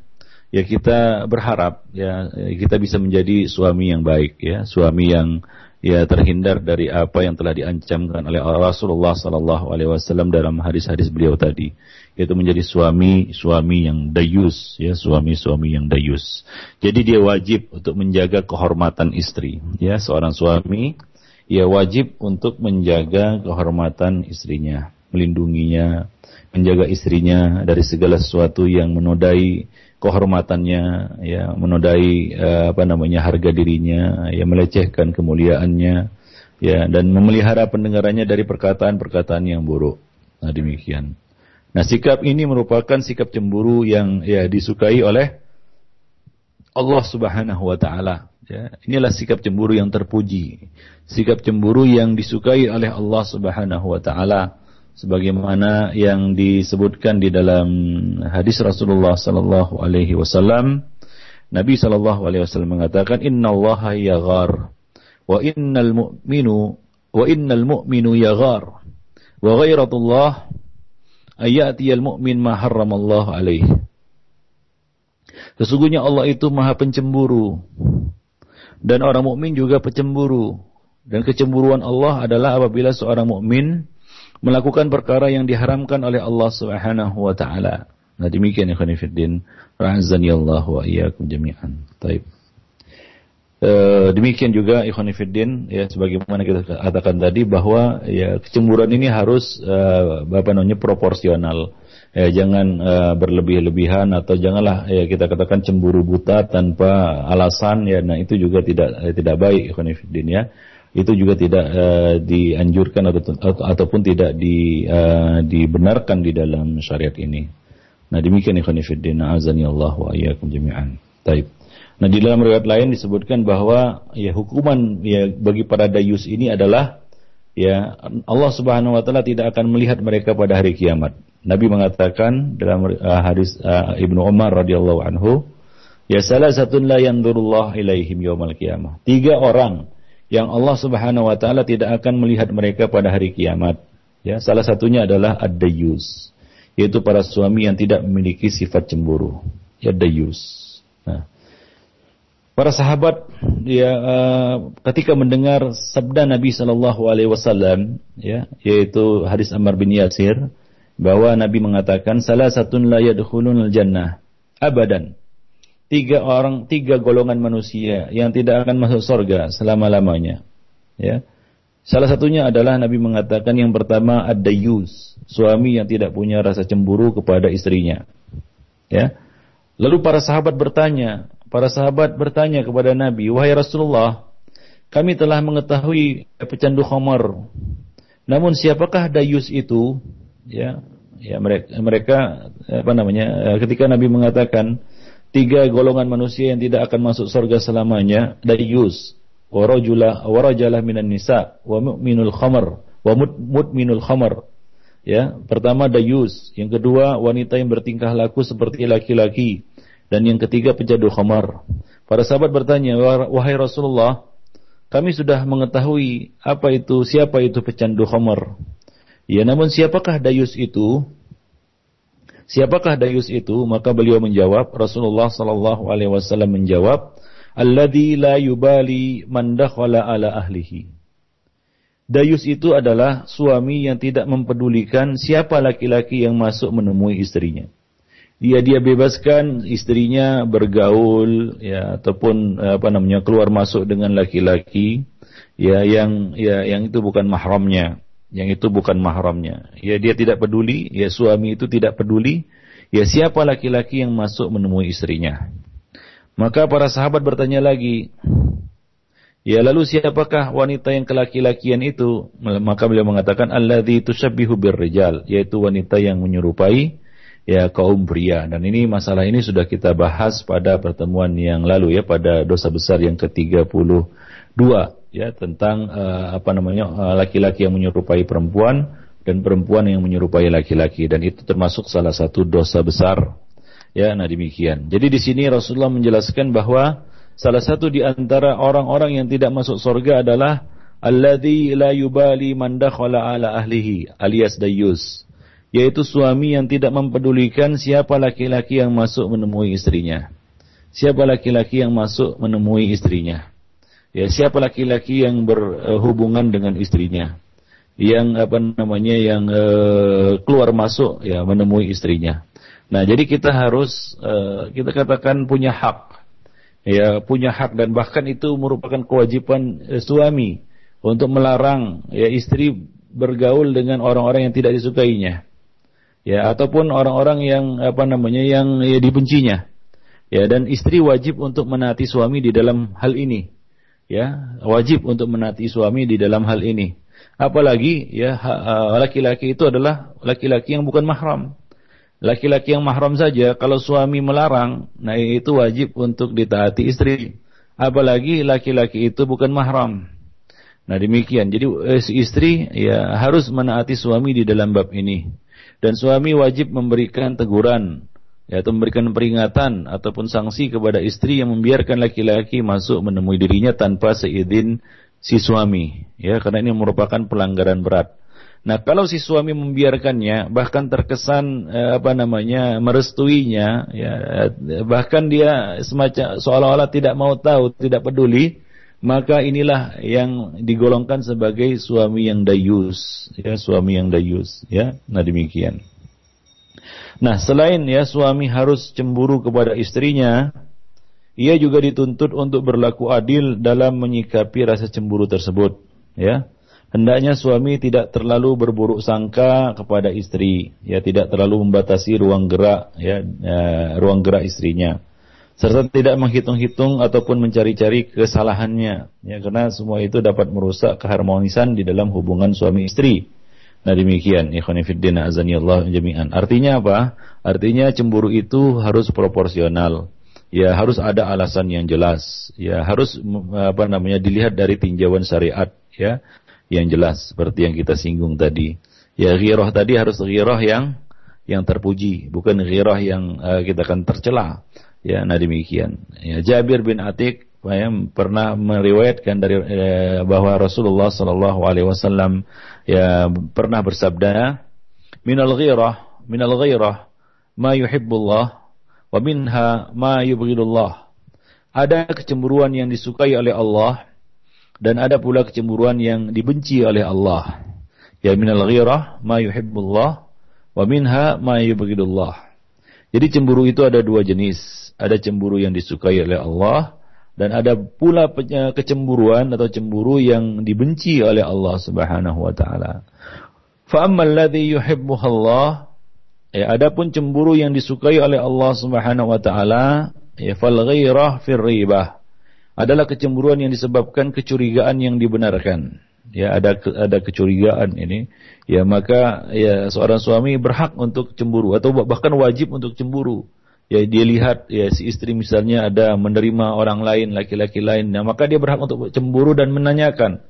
ya kita berharap ya kita bisa menjadi suami yang baik ya, suami yang ya terhindar dari apa yang telah diancamkan oleh Rasulullah sallallahu alaihi wasallam dalam hadis-hadis beliau tadi yaitu menjadi suami suami yang dayus ya suami-suami yang dayus. Jadi dia wajib untuk menjaga kehormatan istri ya seorang suami ia wajib untuk menjaga kehormatan istrinya, melindunginya, menjaga istrinya dari segala sesuatu yang menodai kehormatannya, ya, menodai uh, apa namanya harga dirinya, ya, melecehkan kemuliaannya, ya, dan memelihara pendengarannya dari perkataan-perkataan yang buruk. Nah, demikian. Nah, sikap ini merupakan sikap cemburu yang ya disukai oleh Allah Subhanahu wa taala. Ya, inilah sikap cemburu yang terpuji. Sikap cemburu yang disukai oleh Allah Subhanahu wa taala sebagaimana yang disebutkan di dalam hadis Rasulullah sallallahu alaihi wasallam. Nabi sallallahu alaihi wasallam mengatakan innallaha yaghar wa innal mu'minu wa innal mu'minu yaghar wa ghairatullah ayatiyal mu'min ma harramallahu alaihi. Sesungguhnya Allah itu maha pencemburu dan orang mukmin juga pencemburu dan kecemburuan Allah adalah apabila seorang mukmin melakukan perkara yang diharamkan oleh Allah Subhanahu wa taala. Nah, demikian ya khonifuddin, rahazani Allah wa iyyakum jami'an. Taib. E, demikian juga ikhwan ya sebagaimana kita katakan tadi bahwa ya kecemburuan ini harus e, apa namanya proporsional. Ya, jangan e, berlebih-lebihan atau janganlah ya kita katakan cemburu buta tanpa alasan ya nah itu juga tidak eh, tidak baik ikhwan ya itu juga tidak uh, dianjurkan atau, atau ataupun tidak di, uh, dibenarkan di dalam syariat ini. Nah demikian ikhwan fillah azani Allah wa iyyakum jami'an. Taib. Nah di dalam riwayat lain disebutkan bahwa ya hukuman ya bagi para dayus ini adalah ya Allah Subhanahu wa taala tidak akan melihat mereka pada hari kiamat. Nabi mengatakan dalam uh, hadis uh, Ibnu Umar radhiyallahu anhu, ya salah satu la yanzurullah ilaihim yaumal qiyamah. Tiga orang yang Allah Subhanahu wa taala tidak akan melihat mereka pada hari kiamat. Ya, salah satunya adalah ad-dayyus, yaitu para suami yang tidak memiliki sifat cemburu. Ya dayyus. Nah, para sahabat ya uh, ketika mendengar sabda Nabi Shallallahu alaihi wasallam ya, yaitu hadis Ammar bin Yasir bahwa Nabi mengatakan salah satu la yadkhulunal jannah abadan tiga orang, tiga golongan manusia yang tidak akan masuk surga selama-lamanya. Ya. Salah satunya adalah Nabi mengatakan yang pertama ada yus, suami yang tidak punya rasa cemburu kepada istrinya. Ya. Lalu para sahabat bertanya, para sahabat bertanya kepada Nabi, "Wahai Rasulullah, kami telah mengetahui pecandu khamar. Namun siapakah dayus itu?" Ya, ya mereka, mereka apa namanya? Ketika Nabi mengatakan, tiga golongan manusia yang tidak akan masuk surga selamanya dayus warajula warajalah minan nisa wa mu'minul khamar wa mutminul khamar. Ya pertama dayus yang kedua wanita yang bertingkah laku seperti laki-laki dan yang ketiga penjadu khamar. Para sahabat bertanya wahai Rasulullah kami sudah mengetahui apa itu siapa itu pecandu khamar? Ya namun siapakah dayus itu Siapakah dayus itu? Maka beliau menjawab, Rasulullah sallallahu alaihi wasallam menjawab, "Alladzi la yubali man dakhala ala ahlihi." Dayus itu adalah suami yang tidak mempedulikan siapa laki-laki yang masuk menemui istrinya. Dia dia bebaskan istrinya bergaul ya ataupun apa namanya keluar masuk dengan laki-laki ya yang ya yang itu bukan mahramnya yang itu bukan mahramnya. Ya dia tidak peduli, ya suami itu tidak peduli, ya siapa laki-laki yang masuk menemui istrinya. Maka para sahabat bertanya lagi, ya lalu siapakah wanita yang kelaki-lakian itu? Maka beliau mengatakan alladzi tusabbihu birrijal, yaitu wanita yang menyerupai ya kaum pria. Dan ini masalah ini sudah kita bahas pada pertemuan yang lalu ya pada dosa besar yang ke-32 ya tentang uh, apa namanya eh, laki-laki uh, yang menyerupai perempuan dan perempuan yang menyerupai laki-laki. Dan itu termasuk salah satu dosa besar. Ya nah demikian. Jadi di sini Rasulullah menjelaskan bahwa salah satu di antara orang-orang yang tidak masuk surga adalah alladzi la yubali man dakhala ala ahlihi alias dayus. Yaitu suami yang tidak mempedulikan siapa laki-laki yang masuk menemui istrinya. Siapa laki-laki yang masuk menemui istrinya Ya, siapa laki-laki yang berhubungan dengan istrinya? Yang apa namanya yang uh, keluar masuk ya menemui istrinya. Nah, jadi kita harus uh, kita katakan punya hak. Ya, punya hak dan bahkan itu merupakan kewajiban uh, suami untuk melarang ya istri bergaul dengan orang-orang yang tidak disukainya. Ya, ataupun orang-orang yang apa namanya yang ya, dibencinya. Ya, dan istri wajib untuk menaati suami di dalam hal ini ya wajib untuk menati suami di dalam hal ini. Apalagi ya laki-laki itu adalah laki-laki yang bukan mahram. Laki-laki yang mahram saja kalau suami melarang, nah itu wajib untuk ditaati istri. Apalagi laki-laki itu bukan mahram. Nah demikian. Jadi eh, istri ya harus menaati suami di dalam bab ini. Dan suami wajib memberikan teguran ya, atau memberikan peringatan ataupun sanksi kepada istri yang membiarkan laki-laki masuk menemui dirinya tanpa seizin si suami ya karena ini merupakan pelanggaran berat. Nah, kalau si suami membiarkannya bahkan terkesan eh, apa namanya merestuinya ya bahkan dia semacam seolah-olah tidak mau tahu, tidak peduli, maka inilah yang digolongkan sebagai suami yang dayus, ya suami yang dayus, ya. Nah demikian. Nah selain ya suami harus cemburu kepada istrinya, ia juga dituntut untuk berlaku adil dalam menyikapi rasa cemburu tersebut, ya. Hendaknya suami tidak terlalu berburuk sangka kepada istri, ya tidak terlalu membatasi ruang gerak, ya, ya ruang gerak istrinya serta tidak menghitung-hitung ataupun mencari-cari kesalahannya ya karena semua itu dapat merusak keharmonisan di dalam hubungan suami istri. Nah demikian ikhwan fillah azanillah jami'an. Artinya apa? Artinya cemburu itu harus proporsional. Ya harus ada alasan yang jelas. Ya harus apa namanya dilihat dari tinjauan syariat ya yang jelas seperti yang kita singgung tadi. Ya ghirah tadi harus ghirah yang yang terpuji, bukan ghirah yang uh, kita akan tercela. Ya, nah demikian. Ya, Jabir bin Atik ya, pernah meriwayatkan dari eh, bahwa Rasulullah Shallallahu Alaihi Wasallam ya pernah bersabda, "Minal ghirah, minal ghirah, ma yuhibbullah, wa minha ma yubghidullah." Ada kecemburuan yang disukai oleh Allah dan ada pula kecemburuan yang dibenci oleh Allah. Ya minal ghirah ma yuhibbullah wa minha ma yubghidullah. Jadi cemburu itu ada dua jenis ada cemburu yang disukai oleh Allah dan ada pula kecemburuan atau cemburu yang dibenci oleh Allah Subhanahu wa taala. Fa ammal ya adapun cemburu yang disukai oleh Allah Subhanahu wa taala ya fal ghairah fir ribah adalah kecemburuan yang disebabkan kecurigaan yang dibenarkan. Ya ada ada kecurigaan ini, ya maka ya seorang suami berhak untuk cemburu atau bahkan wajib untuk cemburu ya dia lihat ya si istri misalnya ada menerima orang lain laki-laki lain. Nah maka dia berhak untuk cemburu dan menanyakan.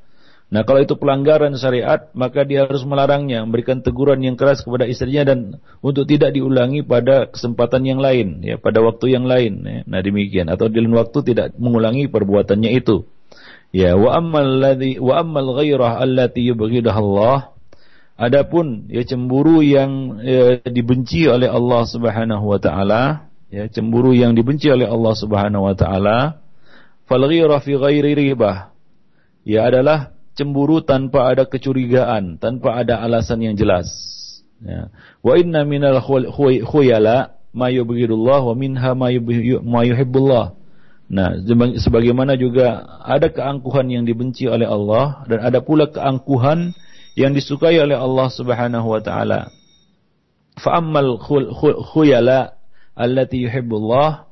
Nah kalau itu pelanggaran syariat maka dia harus melarangnya memberikan teguran yang keras kepada istrinya dan untuk tidak diulangi pada kesempatan yang lain ya pada waktu yang lain ya. nah demikian. Atau di lain waktu tidak mengulangi perbuatannya itu. Ya wa ammal ladzi wa ammal ghairah allati Allah. Adapun ya cemburu yang ya, dibenci oleh Allah Subhanahu wa taala ya cemburu yang dibenci oleh Allah Subhanahu wa taala. Fal fi ghairi ribah. Ya adalah cemburu tanpa ada kecurigaan tanpa ada alasan yang jelas. Ya. Wa inna minal khuyala ma yubghidullah wa minha ma yuhibbullah. Nah, sebagaimana juga ada keangkuhan yang dibenci oleh Allah dan ada pula keangkuhan yang disukai oleh Allah Subhanahu wa taala. Fa ammal khuyala allati yuhibbullah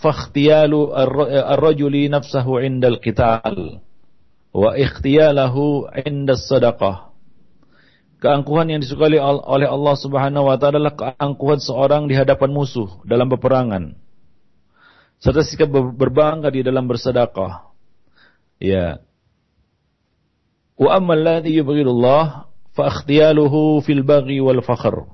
fakhtiyalu ar-rajuli nafsahu 'inda al-qital wa ikhtiyalahu 'inda sadaqah Keangkuhan yang disukai oleh Allah Subhanahu wa taala adalah keangkuhan seorang di hadapan musuh dalam peperangan. Serta sikap berbangga di dalam bersedekah. Ya. Wa amma alladhi yubghidullah fa ikhtiyaluhu fil baghi wal fakhr.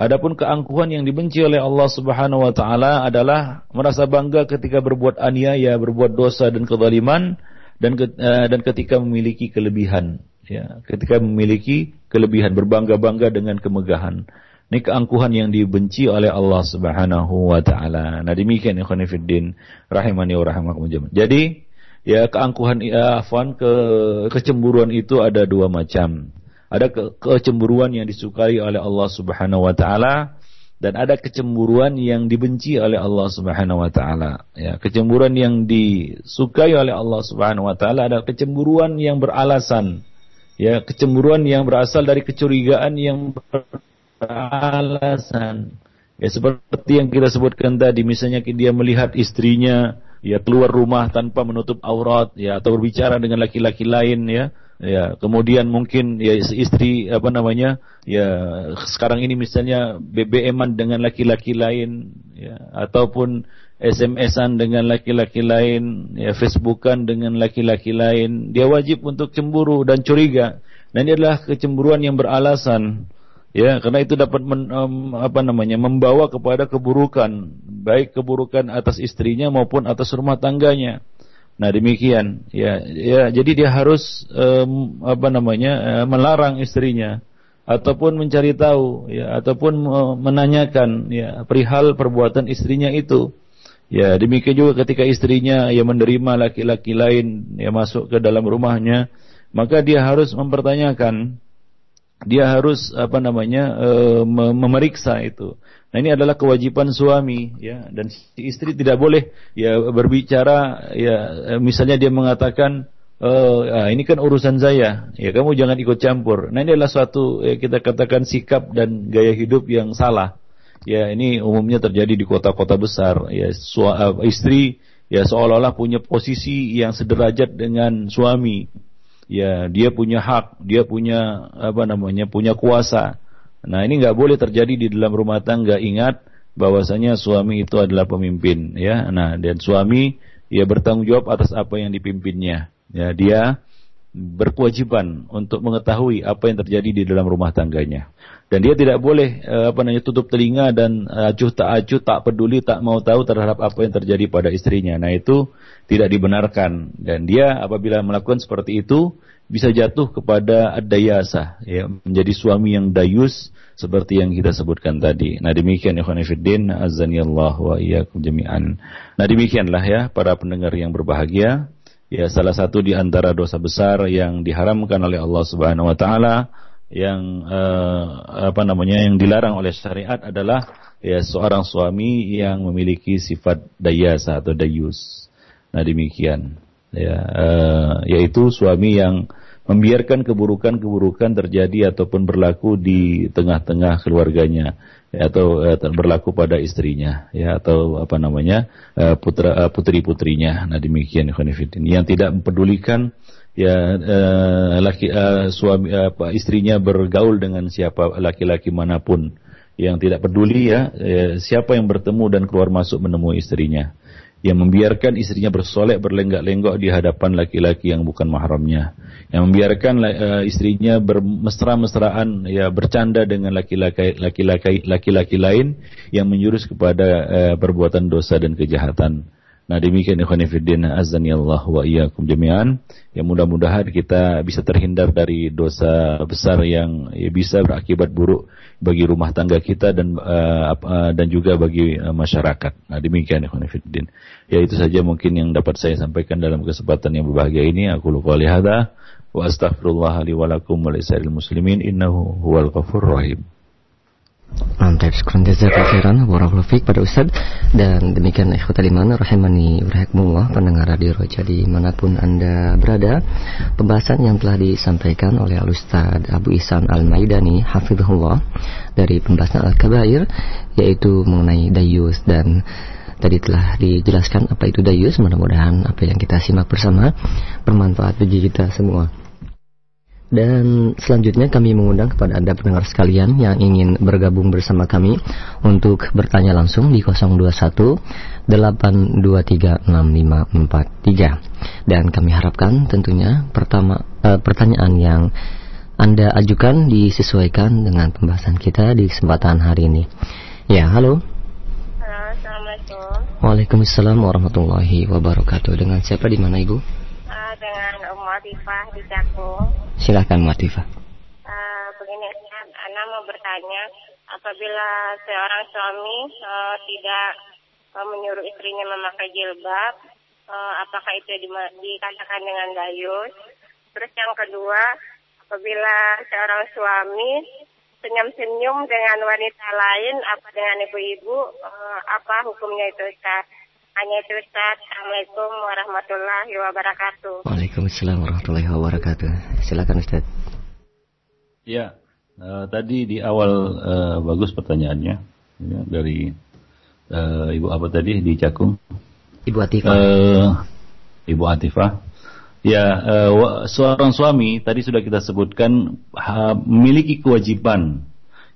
Adapun keangkuhan yang dibenci oleh Allah Subhanahu wa taala adalah merasa bangga ketika berbuat aniaya, berbuat dosa dan kezaliman dan uh, dan ketika memiliki kelebihan, ya, ketika memiliki kelebihan berbangga-bangga dengan kemegahan. Ini keangkuhan yang dibenci oleh Allah Subhanahu wa taala. Nah, demikian ikhwan fillah rahimani wa rahimakumullah. Jadi, ya keangkuhan ya, afwan ke kecemburuan itu ada dua macam. Ada ke kecemburuan yang disukai oleh Allah Subhanahu wa taala dan ada kecemburuan yang dibenci oleh Allah Subhanahu wa taala. Ya, kecemburuan yang disukai oleh Allah Subhanahu wa taala adalah kecemburuan yang beralasan. Ya, kecemburuan yang berasal dari kecurigaan yang beralasan. Ya, seperti yang kita sebutkan tadi, misalnya dia melihat istrinya ya keluar rumah tanpa menutup aurat ya atau berbicara dengan laki-laki lain ya ya kemudian mungkin ya istri apa namanya ya sekarang ini misalnya BBM-an dengan laki-laki lain ya ataupun SMS-an dengan laki-laki lain, ya Facebookan dengan laki-laki lain, dia wajib untuk cemburu dan curiga. Dan ini adalah kecemburuan yang beralasan. Ya, karena itu dapat men, um, apa namanya membawa kepada keburukan, baik keburukan atas istrinya maupun atas rumah tangganya. Nah, demikian. Ya, ya jadi dia harus um, apa namanya uh, melarang istrinya ataupun mencari tahu ya ataupun menanyakan ya perihal perbuatan istrinya itu Ya, demikian juga ketika istrinya yang menerima laki-laki lain yang masuk ke dalam rumahnya, maka dia harus mempertanyakan, dia harus apa namanya e, memeriksa itu. Nah ini adalah kewajiban suami, ya, dan si istri tidak boleh ya berbicara, ya, misalnya dia mengatakan, Oh, ah, ini kan urusan saya. Ya, kamu jangan ikut campur. Nah, ini adalah suatu ya, kita katakan sikap dan gaya hidup yang salah ya ini umumnya terjadi di kota-kota besar ya sua, uh, istri ya seolah-olah punya posisi yang sederajat dengan suami ya dia punya hak dia punya apa namanya punya kuasa nah ini nggak boleh terjadi di dalam rumah tangga. Ingat bahwasanya suami itu adalah pemimpin ya. Nah dan suami ya bertanggung jawab atas apa yang dipimpinnya. Ya dia berkewajiban untuk mengetahui apa yang terjadi di dalam rumah tangganya. Dan dia tidak boleh uh, apa namanya tutup telinga dan uh, acuh tak acuh tak peduli tak mau tahu terhadap apa yang terjadi pada istrinya. Nah itu tidak dibenarkan. Dan dia apabila melakukan seperti itu bisa jatuh kepada ad-dayasa ya menjadi suami yang dayus seperti yang kita sebutkan tadi. Nah demikian ikhwan fillah azanillah wa iyyakum jami'an. Nah demikianlah ya para pendengar yang berbahagia. Ya salah satu di antara dosa besar yang diharamkan oleh Allah Subhanahu wa taala yang uh, apa namanya yang dilarang oleh syariat adalah ya seorang suami yang memiliki sifat dayasa atau dayus. Nah demikian ya uh, yaitu suami yang membiarkan keburukan-keburukan terjadi ataupun berlaku di tengah-tengah keluarganya ya, atau uh, berlaku pada istrinya ya atau apa namanya uh, putra uh, putri-putrinya. Nah demikian yang tidak mempedulikan ya laki suami apa istrinya bergaul dengan siapa laki-laki mana pun. Yang tidak peduli ya siapa yang bertemu dan keluar masuk menemui istrinya yang membiarkan istrinya bersolek berlenggak-lenggok di hadapan laki-laki yang bukan mahramnya yang membiarkan uh, istrinya bermesra-mesraan ya bercanda dengan laki-laki laki-laki laki-laki lain yang menjurus kepada uh, perbuatan dosa dan kejahatan Nah demikian ikhwan fillah azani Allah wa iyyakum jami'an. Yang mudah-mudahan kita bisa terhindar dari dosa besar yang ya, bisa berakibat buruk bagi rumah tangga kita dan uh, uh, dan juga bagi uh, masyarakat. Nah demikian ikhwan fillah. Ya itu saja mungkin yang dapat saya sampaikan dalam kesempatan yang berbahagia ini. Aku lupa hadza wa astaghfirullah li wa lakum wa muslimin innahu huwal ghafurur rahim. Mantap, sekurang jazakallahu khairan warahmatullahi pada Ustaz. Dan demikian ikhwatal iman rahimani rahimakumullah pendengar radio Roja di mana pun Anda berada. Pembahasan yang telah disampaikan oleh Al Ustaz Abu Ihsan Al Maidani hafizahullah dari pembahasan Al Kabair yaitu mengenai dayus. Dan tadi telah dijelaskan apa itu dayus. Mudah-mudahan apa yang kita simak bersama bermanfaat bagi kita semua dan selanjutnya kami mengundang kepada Anda pendengar sekalian yang ingin bergabung bersama kami untuk bertanya langsung di 021 8236543. Dan kami harapkan tentunya pertama eh, pertanyaan yang Anda ajukan disesuaikan dengan pembahasan kita di kesempatan hari ini. Ya, halo. Assalamualaikum. Waalaikumsalam warahmatullahi wabarakatuh. Dengan siapa di mana Ibu? Dengan Umu Atifah di Cakung. Silahkan Umu Atifah. Uh, begini, Ana mau bertanya, apabila seorang suami uh, tidak uh, menyuruh istrinya memakai jilbab, uh, apakah itu di, dikatakan dengan dayus? Terus yang kedua, apabila seorang suami senyum-senyum dengan wanita lain, apa dengan ibu-ibu, uh, apa hukumnya itu Ustaz? Hanya itu Ustaz. Assalamualaikum warahmatullahi wabarakatuh. Waalaikumsalam warahmatullahi wabarakatuh. Silakan Ustaz. Ya, uh, tadi di awal uh, bagus pertanyaannya ya, dari uh, Ibu apa tadi di Cakung? Ibu Atifah. Uh, Ibu Atifah. Ya, uh, seorang suami tadi sudah kita sebutkan ha, memiliki kewajiban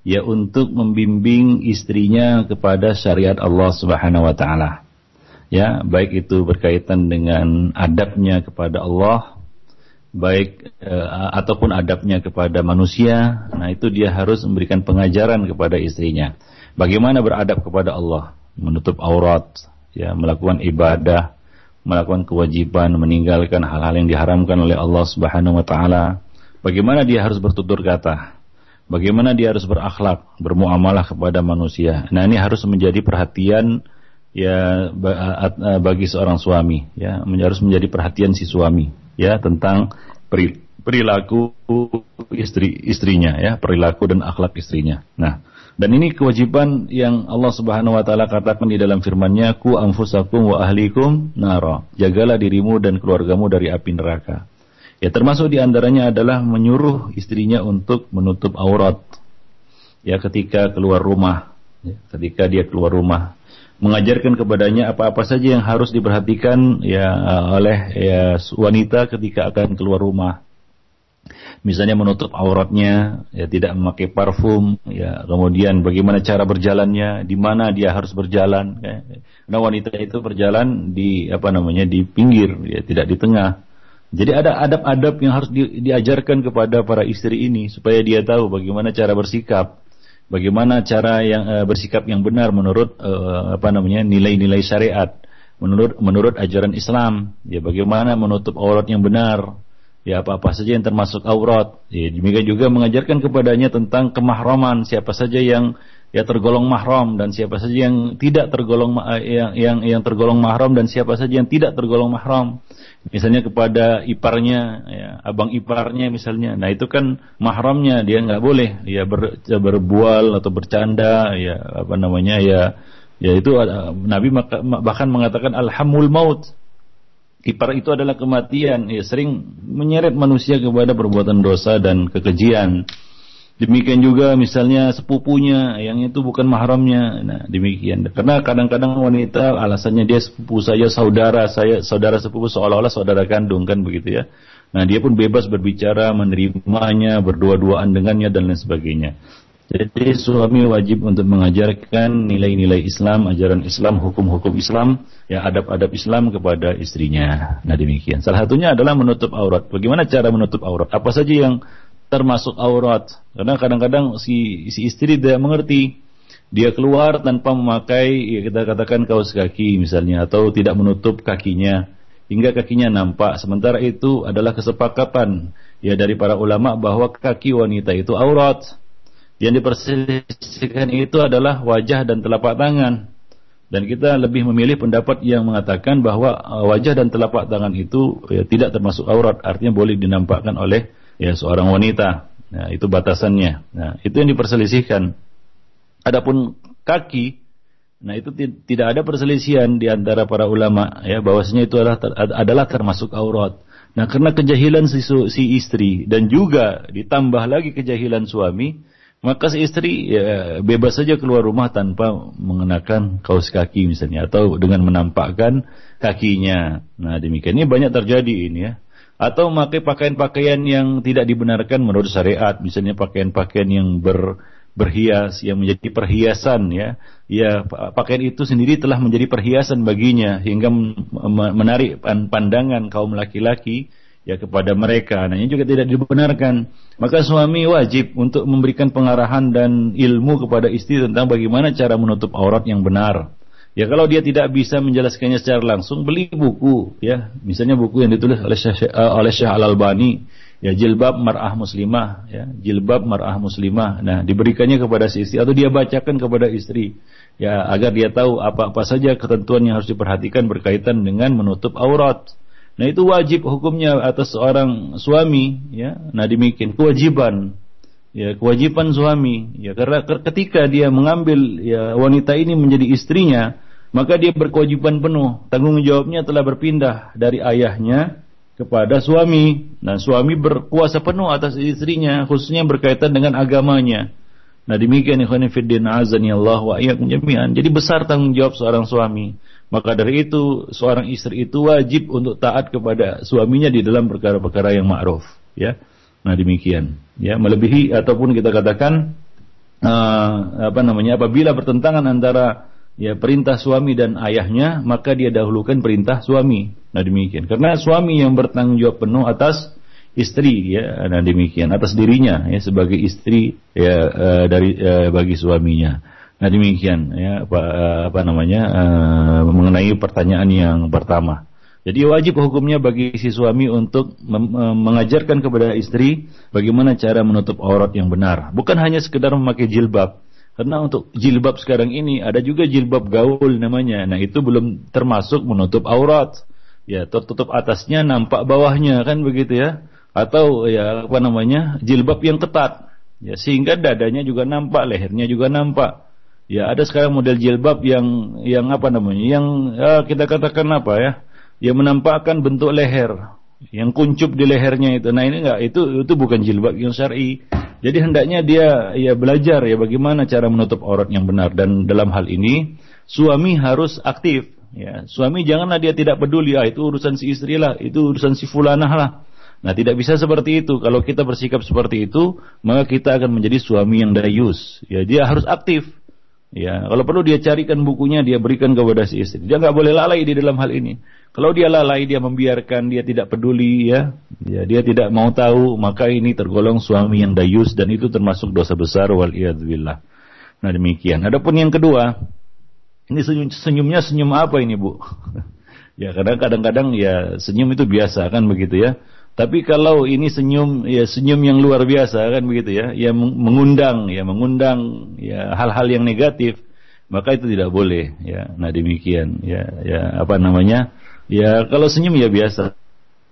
ya untuk membimbing istrinya kepada syariat Allah Subhanahu wa taala. Ya, baik itu berkaitan dengan adabnya kepada Allah, baik uh, ataupun adabnya kepada manusia. Nah, itu dia harus memberikan pengajaran kepada istrinya. Bagaimana beradab kepada Allah, menutup aurat, ya, melakukan ibadah, melakukan kewajiban, meninggalkan hal-hal yang diharamkan oleh Allah Subhanahu wa taala. Bagaimana dia harus bertutur kata? Bagaimana dia harus berakhlak, bermuamalah kepada manusia. Nah, ini harus menjadi perhatian ya bagi seorang suami, ya, harus menjadi perhatian si suami, ya, tentang perilaku istri istrinya, ya, perilaku dan akhlak istrinya. Nah, dan ini kewajiban yang Allah Subhanahu wa taala katakan di dalam firman-Nya, "Ku anfusakum wa ahlikum nara." Jagalah dirimu dan keluargamu dari api neraka. Ya termasuk di antaranya adalah menyuruh istrinya untuk menutup aurat. Ya ketika keluar rumah, ya, ketika dia keluar rumah, mengajarkan kepadanya apa-apa saja yang harus diperhatikan ya oleh ya wanita ketika akan keluar rumah. Misalnya menutup auratnya, ya tidak memakai parfum, ya kemudian bagaimana cara berjalannya, di mana dia harus berjalan. Ya. Nah wanita itu berjalan di apa namanya di pinggir, ya tidak di tengah. Jadi ada adab-adab yang harus di, diajarkan kepada para istri ini supaya dia tahu bagaimana cara bersikap, bagaimana cara yang uh, bersikap yang benar menurut uh, apa namanya nilai-nilai syariat, menurut menurut ajaran Islam. Ya bagaimana menutup aurat yang benar, ya apa-apa saja yang termasuk aurat. Ya, demikian juga mengajarkan kepadanya tentang kemahraman, siapa saja yang ya tergolong mahram dan siapa saja yang tidak tergolong eh, yang yang yang tergolong mahram dan siapa saja yang tidak tergolong mahram misalnya kepada iparnya, ya, abang iparnya misalnya. Nah itu kan mahramnya dia nggak boleh dia ber, berbual atau bercanda, ya apa namanya ya, ya itu Nabi bahkan mengatakan alhamul maut. Ipar itu adalah kematian, ya sering menyeret manusia kepada perbuatan dosa dan kekejian. Demikian juga misalnya sepupunya yang itu bukan mahramnya. Nah, demikian. Karena kadang-kadang wanita alasannya dia sepupu saya, saudara saya, saudara sepupu seolah-olah saudara kandung kan begitu ya. Nah, dia pun bebas berbicara, menerimanya, berdua-duaan dengannya dan lain sebagainya. Jadi suami wajib untuk mengajarkan nilai-nilai Islam, ajaran Islam, hukum-hukum Islam, ya adab-adab Islam kepada istrinya. Nah demikian. Salah satunya adalah menutup aurat. Bagaimana cara menutup aurat? Apa saja yang termasuk aurat. Karena kadang-kadang si, si istri tidak mengerti. Dia keluar tanpa memakai, ya kita katakan kaos kaki misalnya, atau tidak menutup kakinya, hingga kakinya nampak. Sementara itu adalah kesepakatan ya dari para ulama bahwa kaki wanita itu aurat. Yang diperselisihkan itu adalah wajah dan telapak tangan. Dan kita lebih memilih pendapat yang mengatakan bahwa uh, wajah dan telapak tangan itu ya, tidak termasuk aurat, artinya boleh dinampakkan oleh ya seorang wanita. Nah, itu batasannya. Nah, itu yang diperselisihkan. Adapun kaki, nah itu tidak ada perselisihan di antara para ulama ya bahwasanya itu adalah adalah termasuk aurat. Nah, karena kejahilan si, si istri dan juga ditambah lagi kejahilan suami, maka si istri ya, bebas saja keluar rumah tanpa mengenakan kaos kaki misalnya atau dengan menampakkan kakinya. Nah, demikian ini banyak terjadi ini ya atau memakai pakaian-pakaian yang tidak dibenarkan menurut syariat, misalnya pakaian-pakaian yang ber, berhias yang menjadi perhiasan ya. Ya, pakaian itu sendiri telah menjadi perhiasan baginya hingga menarik pandangan kaum laki-laki ya kepada mereka. Nah, ini juga tidak dibenarkan. Maka suami wajib untuk memberikan pengarahan dan ilmu kepada istri tentang bagaimana cara menutup aurat yang benar. Ya kalau dia tidak bisa menjelaskannya secara langsung, beli buku ya. Misalnya buku yang ditulis oleh Syekh, uh, oleh Syekh Al-Albani, ya jilbab mar'ah muslimah, ya jilbab mar'ah muslimah. Nah, diberikannya kepada si istri atau dia bacakan kepada istri ya agar dia tahu apa-apa saja ketentuan yang harus diperhatikan berkaitan dengan menutup aurat. Nah, itu wajib hukumnya atas seorang suami ya. Nah, demikian kewajiban ya kewajiban suami ya karena ketika dia mengambil ya wanita ini menjadi istrinya maka dia berkewajiban penuh. Tanggung jawabnya telah berpindah dari ayahnya kepada suami. Nah suami berkuasa penuh atas istrinya khususnya berkaitan dengan agamanya. Nah demikian ikhwan fillah azani Allah wa iyyakum jami'an. Jadi besar tanggung jawab seorang suami. Maka dari itu seorang istri itu wajib untuk taat kepada suaminya di dalam perkara-perkara yang ma'ruf ya. Nah demikian, ya. Melebihi ataupun kita katakan uh, apa namanya apabila bertentangan antara ya perintah suami dan ayahnya, maka dia dahulukan perintah suami. Nah demikian. Karena suami yang bertanggung jawab penuh atas istri ya, nah demikian atas dirinya ya sebagai istri ya uh, dari uh, bagi suaminya. Nah demikian ya apa, uh, apa namanya mengenai pertanyaan yang pertama. Jadi wajib hukumnya bagi si suami untuk mengajarkan kepada istri bagaimana cara menutup aurat yang benar. Bukan hanya sekedar memakai jilbab. Karena untuk jilbab sekarang ini ada juga jilbab gaul namanya. Nah itu belum termasuk menutup aurat. Ya tertutup atasnya nampak bawahnya kan begitu ya. Atau ya apa namanya jilbab yang ketat. Ya sehingga dadanya juga nampak, lehernya juga nampak. Ya ada sekarang model jilbab yang yang apa namanya? Yang ya, kita katakan apa ya? yang menampakkan bentuk leher yang kuncup di lehernya itu. Nah ini enggak itu itu bukan jilbab yang syar'i. Jadi hendaknya dia ya belajar ya bagaimana cara menutup aurat yang benar dan dalam hal ini suami harus aktif ya. Suami janganlah dia tidak peduli ah itu urusan si istri lah, itu urusan si fulanah lah. Nah tidak bisa seperti itu. Kalau kita bersikap seperti itu, maka kita akan menjadi suami yang dayus. Ya dia harus aktif. Ya, kalau perlu dia carikan bukunya, dia berikan kepada si istri. Dia nggak boleh lalai di dalam hal ini. Kalau dia lalai, dia membiarkan, dia tidak peduli, ya, ya dia tidak mau tahu, maka ini tergolong suami yang dayus dan itu termasuk dosa besar wal billah. Nah demikian. Adapun yang kedua, ini senyum, senyumnya senyum apa ini bu? (laughs) ya kadang-kadang ya senyum itu biasa kan begitu ya. Tapi kalau ini senyum ya senyum yang luar biasa kan begitu ya, ya mengundang ya mengundang ya hal-hal yang negatif, maka itu tidak boleh ya. Nah demikian ya ya apa namanya? Ya kalau senyum ya biasa.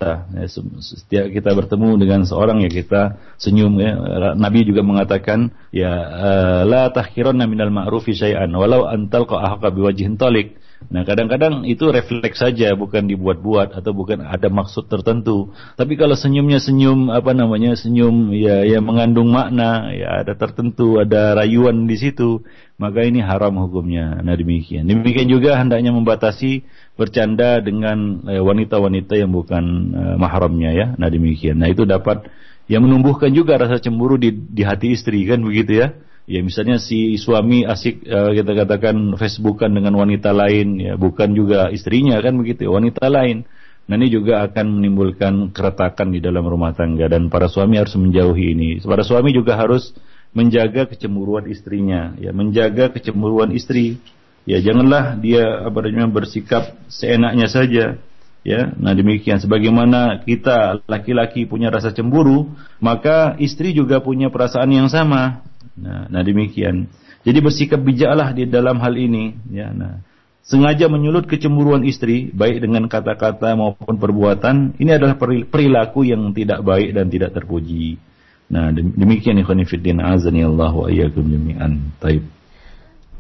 Ya, setiap kita bertemu dengan seorang ya kita senyum ya. Nabi juga mengatakan ya eh, la tahkiranna minal ma'rufi syai'an walau antal ahqa biwajhin talik. Nah kadang-kadang itu refleks saja bukan dibuat-buat atau bukan ada maksud tertentu. Tapi kalau senyumnya senyum apa namanya senyum ya yang mengandung makna ya ada tertentu ada rayuan di situ maka ini haram hukumnya. Nah demikian. Demikian juga hendaknya membatasi bercanda dengan eh, wanita-wanita yang bukan uh, mahramnya ya. Nah demikian. Nah itu dapat yang menumbuhkan juga rasa cemburu di, di hati istri kan begitu ya. Ya misalnya si suami asik uh, kita katakan Facebookan dengan wanita lain ya bukan juga istrinya kan begitu wanita lain. Nah ini juga akan menimbulkan keretakan di dalam rumah tangga dan para suami harus menjauhi ini. Para suami juga harus menjaga kecemburuan istrinya, ya menjaga kecemburuan istri. Ya janganlah dia apa namanya bersikap seenaknya saja. Ya, nah demikian sebagaimana kita laki-laki punya rasa cemburu, maka istri juga punya perasaan yang sama. Nah, nah demikian. Jadi bersikap bijaklah di dalam hal ini. Ya, nah sengaja menyulut kecemburuan istri baik dengan kata-kata maupun perbuatan ini adalah perilaku yang tidak baik dan tidak terpuji. Nah demikian ikhwan fillah azani Allah wa iyyakum jami'an. Taib.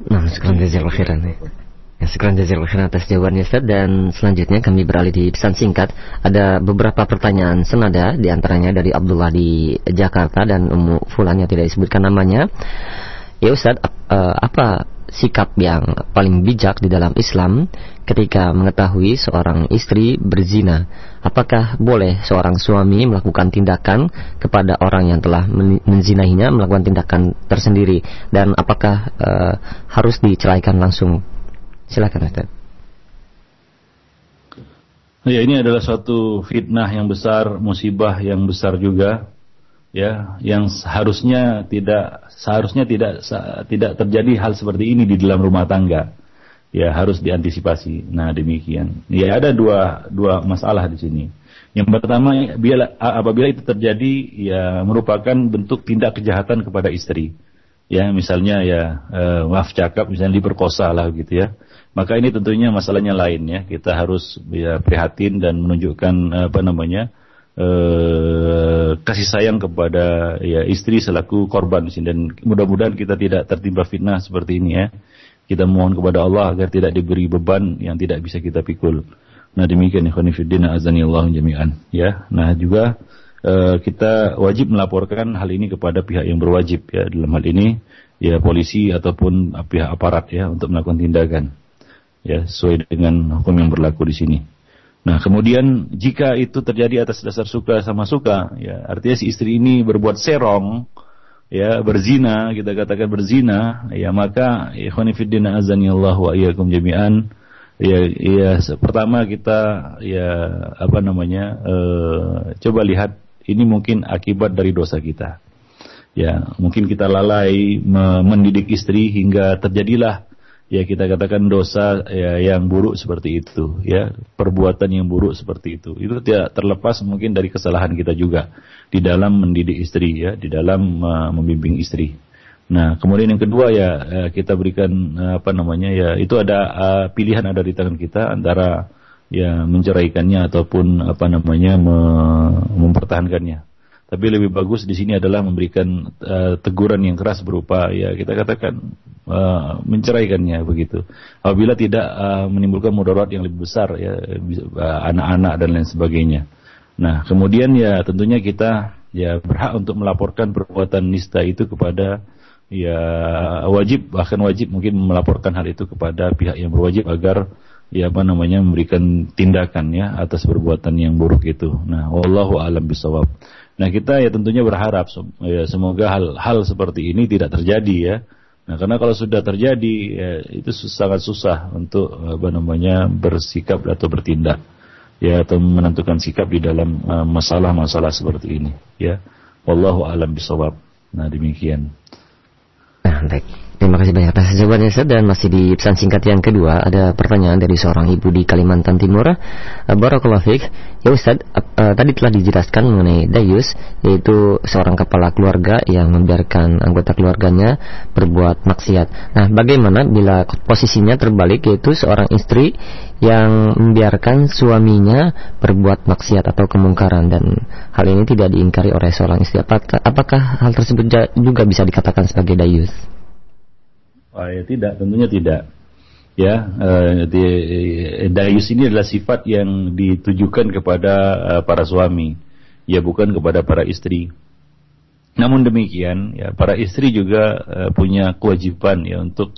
Nah, sekarang jazakallahu khairan. Ya, sekarang jazakallahu atas jawabannya Ustaz dan selanjutnya kami beralih di pesan singkat. Ada beberapa pertanyaan senada di antaranya dari Abdullah di Jakarta dan Ummu Fulan yang tidak disebutkan namanya. Ya Ustaz, uh, apa sikap yang paling bijak di dalam Islam ketika mengetahui seorang istri berzina. Apakah boleh seorang suami melakukan tindakan kepada orang yang telah menzinahinya melakukan tindakan tersendiri dan apakah uh, harus diceraikan langsung? Silakan Ustaz. Ya ini adalah suatu fitnah yang besar, musibah yang besar juga ya yang seharusnya tidak seharusnya tidak tidak terjadi hal seperti ini di dalam rumah tangga. Ya harus diantisipasi. Nah demikian. Ya ada dua dua masalah di sini. Yang pertama bila apabila itu terjadi ya merupakan bentuk tindak kejahatan kepada istri. Ya misalnya ya eh, maaf cakap misalnya diperkosa lah gitu ya. Maka ini tentunya masalahnya lain ya. Kita harus ya prihatin dan menunjukkan apa namanya eh, kasih sayang kepada ya istri selaku korban dan mudah-mudahan kita tidak tertimpa fitnah seperti ini ya. Kita mohon kepada Allah agar tidak diberi beban yang tidak bisa kita pikul. Nah demikian ikhwan fillah azani Allah jami'an ya. Nah juga eh, kita wajib melaporkan hal ini kepada pihak yang berwajib ya dalam hal ini ya polisi ataupun pihak aparat ya untuk melakukan tindakan ya sesuai dengan hukum yang berlaku di sini. Nah, kemudian jika itu terjadi atas dasar suka sama suka, ya artinya si istri ini berbuat serong, ya berzina, kita katakan berzina, ya maka ikhwanifiddin azani Allah wa iyyakum jami'an ya ya pertama kita ya apa namanya uh, coba lihat ini mungkin akibat dari dosa kita. Ya, mungkin kita lalai mendidik istri hingga terjadilah ya kita katakan dosa ya, yang buruk seperti itu ya. Perbuatan yang buruk seperti itu. Itu tidak terlepas mungkin dari kesalahan kita juga. Di dalam mendidik istri ya. Di dalam uh, membimbing istri. Nah kemudian yang kedua ya uh, kita berikan uh, apa namanya ya itu ada uh, pilihan ada di tangan kita antara ya menceraikannya ataupun apa namanya me mempertahankannya tapi lebih bagus di sini adalah memberikan uh, teguran yang keras berupa ya kita katakan uh, menceraikannya begitu. Apabila tidak uh, menimbulkan mudarat yang lebih besar ya anak-anak uh, dan lain sebagainya. Nah, kemudian ya tentunya kita ya berhak untuk melaporkan perbuatan nista itu kepada ya wajib bahkan wajib mungkin melaporkan hal itu kepada pihak yang berwajib agar ya apa namanya memberikan tindakan ya atas perbuatan yang buruk itu. Nah, wallahu alam bisawab. Nah kita ya tentunya berharap ya, semoga hal-hal seperti ini tidak terjadi ya. Nah karena kalau sudah terjadi ya, itu sangat susah untuk apa namanya bersikap atau bertindak ya atau menentukan sikap di dalam uh, masalah-masalah uh, seperti ini ya. Wallahu alam bisawab. Nah demikian. Nah, baik. Terima kasih banyak atas jawabannya Ustaz dan masih di pesan singkat yang kedua ada pertanyaan dari seorang ibu di Kalimantan Timur. Uh, Barakallahu fiik. Ya Ustaz, uh, tadi telah dijelaskan mengenai dayus yaitu seorang kepala keluarga yang membiarkan anggota keluarganya berbuat maksiat. Nah, bagaimana bila posisinya terbalik yaitu seorang istri yang membiarkan suaminya berbuat maksiat atau kemungkaran dan hal ini tidak diingkari oleh seorang istri. Apakah, apakah hal tersebut juga bisa dikatakan sebagai dayus? Oh, ya tidak, tentunya tidak. Ya, uh, di, dayus ini adalah sifat yang ditujukan kepada uh, para suami, ya bukan kepada para istri. Namun demikian, ya para istri juga uh, punya kewajiban ya untuk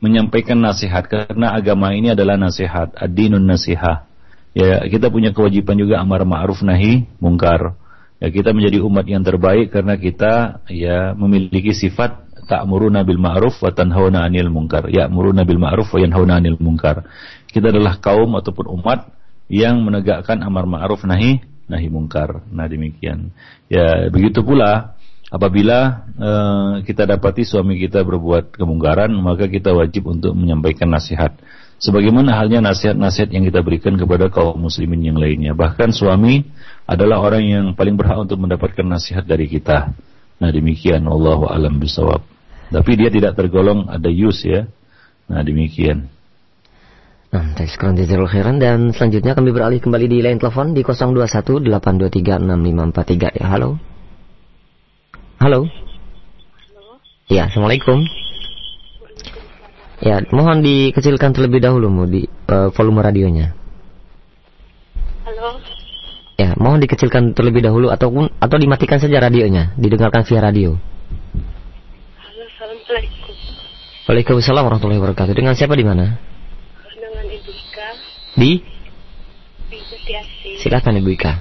menyampaikan nasihat karena agama ini adalah nasihat, ad-dinun nasihah. Ya, kita punya kewajiban juga amar ma'ruf nahi mungkar. Ya, kita menjadi umat yang terbaik karena kita ya memiliki sifat ta'muruna bil ma'ruf wa tanhauna 'anil munkar. Ya'muruna bil ma'ruf wa yanhauna 'anil munkar. Kita adalah kaum ataupun umat yang menegakkan amar ma'ruf nahi nahi munkar. Nah, demikian. Ya, begitu pula apabila uh, kita dapati suami kita berbuat kemungkaran, maka kita wajib untuk menyampaikan nasihat. Sebagaimana halnya nasihat-nasihat yang kita berikan kepada kaum muslimin yang lainnya. Bahkan suami adalah orang yang paling berhak untuk mendapatkan nasihat dari kita. Nah demikian Allah alam bisawab. Tapi dia tidak tergolong ada use ya. Nah demikian. Nah, sekarang jazakallahu khairan dan selanjutnya kami beralih kembali di line telepon di 0218236543 ya. Halo. Halo. Halo. Ya, Assalamualaikum. Ya, mohon dikecilkan terlebih dahulu mu di uh, volume radionya. Halo. Ya, mohon dikecilkan terlebih dahulu ataupun atau dimatikan saja radionya, didengarkan via radio. Assalamualaikum. Waalaikumsalam warahmatullahi wabarakatuh. Dengan siapa di mana? Dengan Ibu Ika. Di? Di Jatiasi. Silakan Ibu Ika.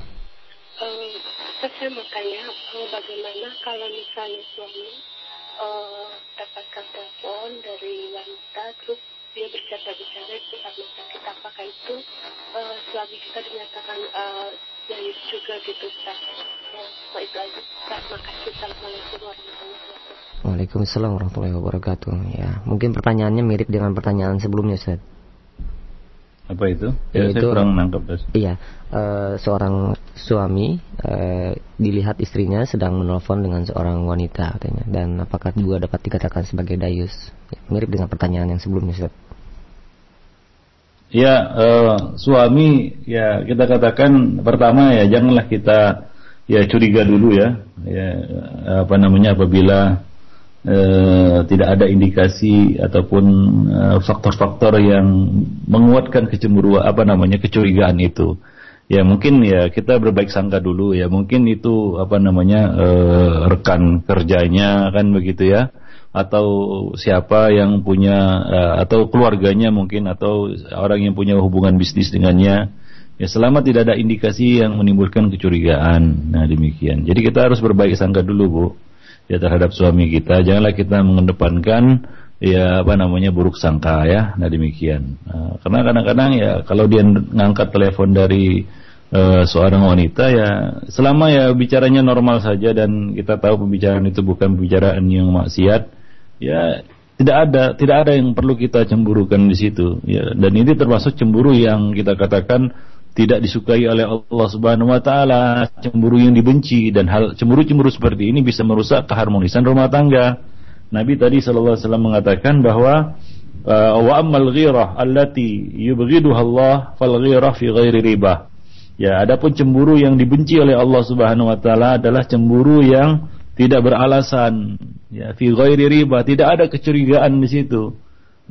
Um, saya makanya uh, bagaimana kalau misalnya suami uh, dapatkan telepon dari wanita terus dia berbicara-bicara itu karena sakit apakah itu uh, suami kita dinyatakan uh, dari juga gitu Ustaz. Uh, itu aja Terima kasih. Assalamualaikum warahmatullahi wabarakatuh. Waalaikumsalam warahmatullahi wabarakatuh. Ya, mungkin pertanyaannya mirip dengan pertanyaan sebelumnya, Ustaz. Apa itu? Ya, itu, saya kurang nangkep, Ustaz. Iya, uh, seorang suami uh, dilihat istrinya sedang menelpon dengan seorang wanita katanya dan apakah juga dapat dikatakan sebagai dayus? Ya, mirip dengan pertanyaan yang sebelumnya, Ustaz. Ya, uh, suami ya kita katakan pertama ya janganlah kita ya curiga dulu ya. Ya apa namanya apabila e, tidak ada indikasi ataupun eh, faktor-faktor e, yang menguatkan kecemburuan apa namanya kecurigaan itu. Ya mungkin ya kita berbaik sangka dulu ya. Mungkin itu apa namanya e, rekan kerjanya kan begitu ya. Atau siapa yang punya atau keluarganya mungkin atau orang yang punya hubungan bisnis dengannya. Ya selama tidak ada indikasi yang menimbulkan kecurigaan. Nah demikian. Jadi kita harus berbaik sangka dulu bu ya terhadap suami kita. Janganlah kita mengedepankan ya apa namanya buruk sangka ya. Nah demikian. Nah, karena kadang-kadang ya kalau dia ngangkat telepon dari uh, seorang wanita ya selama ya bicaranya normal saja dan kita tahu pembicaraan itu bukan pembicaraan yang maksiat ya tidak ada tidak ada yang perlu kita cemburukan di situ ya dan ini termasuk cemburu yang kita katakan tidak disukai oleh Allah Subhanahu wa taala, cemburu yang dibenci dan hal cemburu-cemburu seperti ini bisa merusak keharmonisan rumah tangga. Nabi tadi sallallahu alaihi wasallam mengatakan bahwa uh, wa ammal ghirah allati yubghiduha Allah fal ghirah fi ghairi riba. Ya, adapun cemburu yang dibenci oleh Allah Subhanahu wa taala adalah cemburu yang tidak beralasan, ya, fi ghairi riba, tidak ada kecurigaan di situ.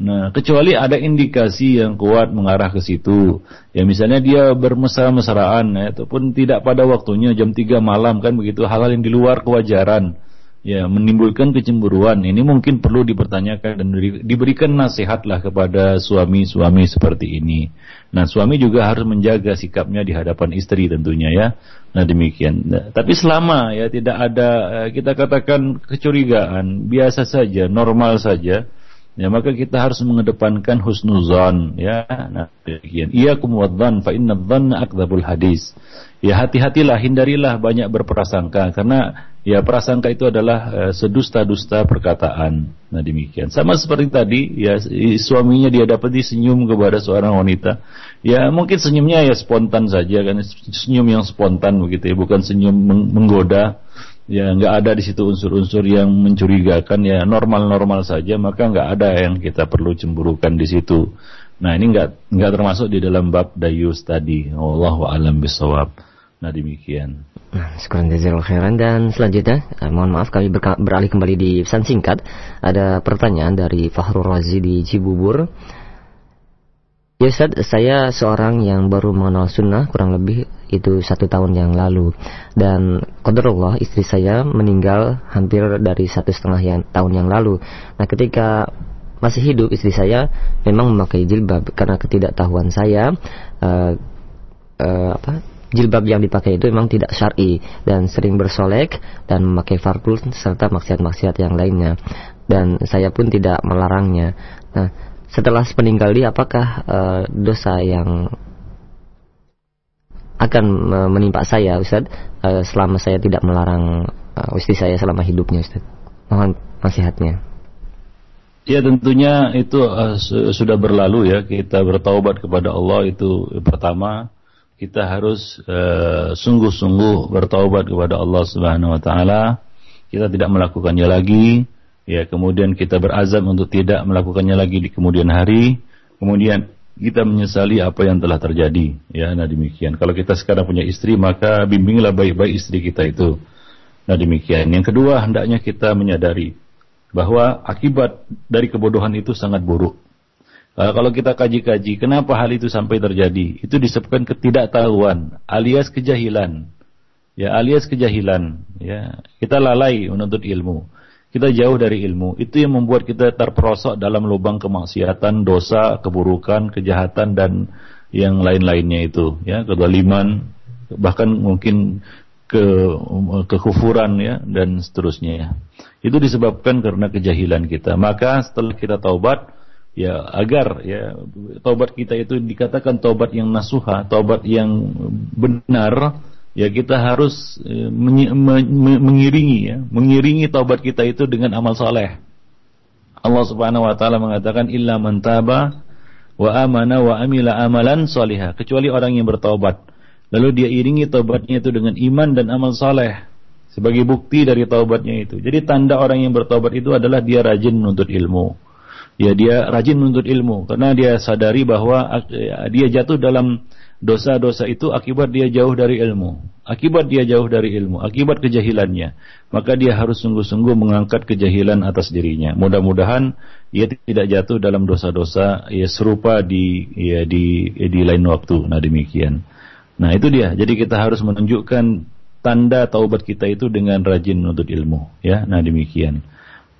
Nah, kecuali ada indikasi yang kuat mengarah ke situ. Ya misalnya dia bermesra-mesraan ya, ataupun tidak pada waktunya jam 3 malam kan begitu hal-hal yang di luar kewajaran. Ya, menimbulkan kecemburuan. Ini mungkin perlu dipertanyakan dan diberikan nasihatlah kepada suami-suami seperti ini. Nah, suami juga harus menjaga sikapnya di hadapan istri tentunya ya. Nah, demikian. Nah, tapi selama ya tidak ada eh, kita katakan kecurigaan, biasa saja, normal saja ya maka kita harus mengedepankan husnuzan ya. Nah demikian. Iyakum wadzan fa inna dzanna akdzabul hadis. Ya hati-hatilah hindarilah banyak berprasangka karena ya prasangka itu adalah uh, sedusta-dusta perkataan. Nah demikian. Sama seperti tadi ya suaminya dia dapat disenyum kepada seorang wanita. Ya mungkin senyumnya ya spontan saja kan. Senyum yang spontan begitu ya bukan senyum menggoda ya nggak ada di situ unsur-unsur yang mencurigakan. Ya normal-normal saja maka nggak ada yang kita perlu cemburukan di situ. Nah ini nggak nggak termasuk di dalam bab dayus tadi. Allah alam bisawab nah demikian. Nah, khairan. Dan selanjutnya eh, mohon maaf kami beralih kembali di pesan singkat. Ada pertanyaan dari Fahrul Razi di Cibubur. Ya Ustaz, saya seorang yang baru mengenal sunnah kurang lebih itu satu tahun yang lalu dan kodarullah istri saya meninggal hampir dari satu setengah tahun yang lalu. Nah ketika masih hidup istri saya memang memakai jilbab karena ketidaktahuan saya uh, uh, apa jilbab yang dipakai itu memang tidak syar'i dan sering bersolek dan memakai farkul serta maksiat-maksiat yang lainnya dan saya pun tidak melarangnya. Nah setelah sepeninggal dia apakah uh, dosa yang akan uh, menimpa saya Ustaz. Uh, selama saya tidak melarang uh, istri saya selama hidupnya Ustaz. Mohon nasihatnya. Ya tentunya itu sudah berlalu ya kita bertaubat kepada Allah itu pertama. Kita harus sungguh-sungguh uh, bertaubat kepada Allah Subhanahu wa taala. Kita tidak melakukannya lagi. Ya kemudian kita berazam untuk tidak melakukannya lagi di kemudian hari. Kemudian kita menyesali apa yang telah terjadi ya nah demikian kalau kita sekarang punya istri maka bimbinglah baik-baik istri kita itu nah demikian yang kedua hendaknya kita menyadari bahwa akibat dari kebodohan itu sangat buruk Nah, kalau kita kaji-kaji, kenapa hal itu sampai terjadi? Itu disebabkan ketidaktahuan, alias kejahilan. Ya, alias kejahilan. Ya, kita lalai menuntut ilmu kita jauh dari ilmu. Itu yang membuat kita terperosok dalam lubang kemaksiatan, dosa, keburukan, kejahatan dan yang lain-lainnya itu, ya, kedoliman, bahkan mungkin ke kekufuran ya dan seterusnya ya. Itu disebabkan karena kejahilan kita. Maka setelah kita taubat ya agar ya taubat kita itu dikatakan taubat yang nasuha, taubat yang benar ya kita harus e, mengiringi ya, mengiringi taubat kita itu dengan amal soleh. Allah Subhanahu wa taala mengatakan illa man taba wa amana wa amila amalan solihah kecuali orang yang bertaubat. Lalu dia iringi taubatnya itu dengan iman dan amal soleh sebagai bukti dari taubatnya itu. Jadi tanda orang yang bertaubat itu adalah dia rajin menuntut ilmu. Ya dia rajin menuntut ilmu karena dia sadari bahwa ya, dia jatuh dalam dosa-dosa itu akibat dia jauh dari ilmu, akibat dia jauh dari ilmu, akibat kejahilannya. Maka dia harus sungguh-sungguh mengangkat kejahilan atas dirinya. Mudah-mudahan ia tidak jatuh dalam dosa-dosa ya serupa di ya di di lain waktu. Nah demikian. Nah itu dia. Jadi kita harus menunjukkan tanda taubat kita itu dengan rajin menuntut ilmu. Ya, nah demikian.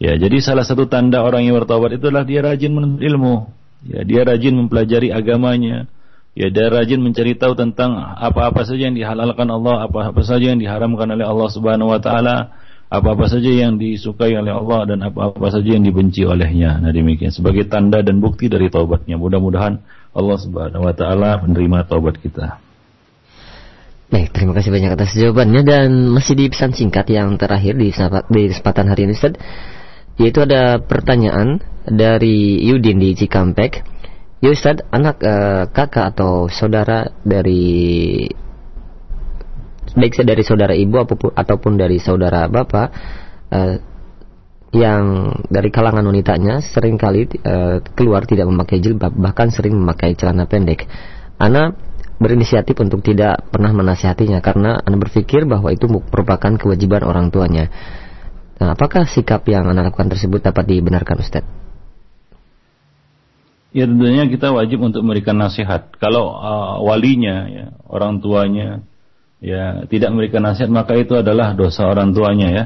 Ya, jadi salah satu tanda orang yang bertaubat itulah dia rajin menuntut ilmu. Ya, dia rajin mempelajari agamanya Ya dia rajin mencari tahu tentang apa-apa saja yang dihalalkan Allah, apa-apa saja yang diharamkan oleh Allah Subhanahu wa taala, apa-apa saja yang disukai oleh Allah dan apa-apa saja yang dibenci olehnya. Nah demikian sebagai tanda dan bukti dari taubatnya. Mudah-mudahan Allah Subhanahu wa taala menerima taubat kita. Baik, terima kasih banyak atas jawabannya dan masih di pesan singkat yang terakhir di kesempatan hari ini Ustaz yaitu ada pertanyaan dari Yudin di Cikampek. Ya Ustaz, anak uh, kakak atau saudara dari baik dari saudara ibu ataupun dari saudara bapak uh, yang dari kalangan wanitanya sering kali uh, keluar tidak memakai jilbab bahkan sering memakai celana pendek. Ana berinisiatif untuk tidak pernah menasihatinya karena Ana berpikir bahwa itu merupakan kewajiban orang tuanya. Nah, apakah sikap yang Anda lakukan tersebut dapat dibenarkan Ustaz? Ya tentunya kita wajib untuk memberikan nasihat. Kalau uh, walinya, ya, orang tuanya, ya tidak memberikan nasihat maka itu adalah dosa orang tuanya ya.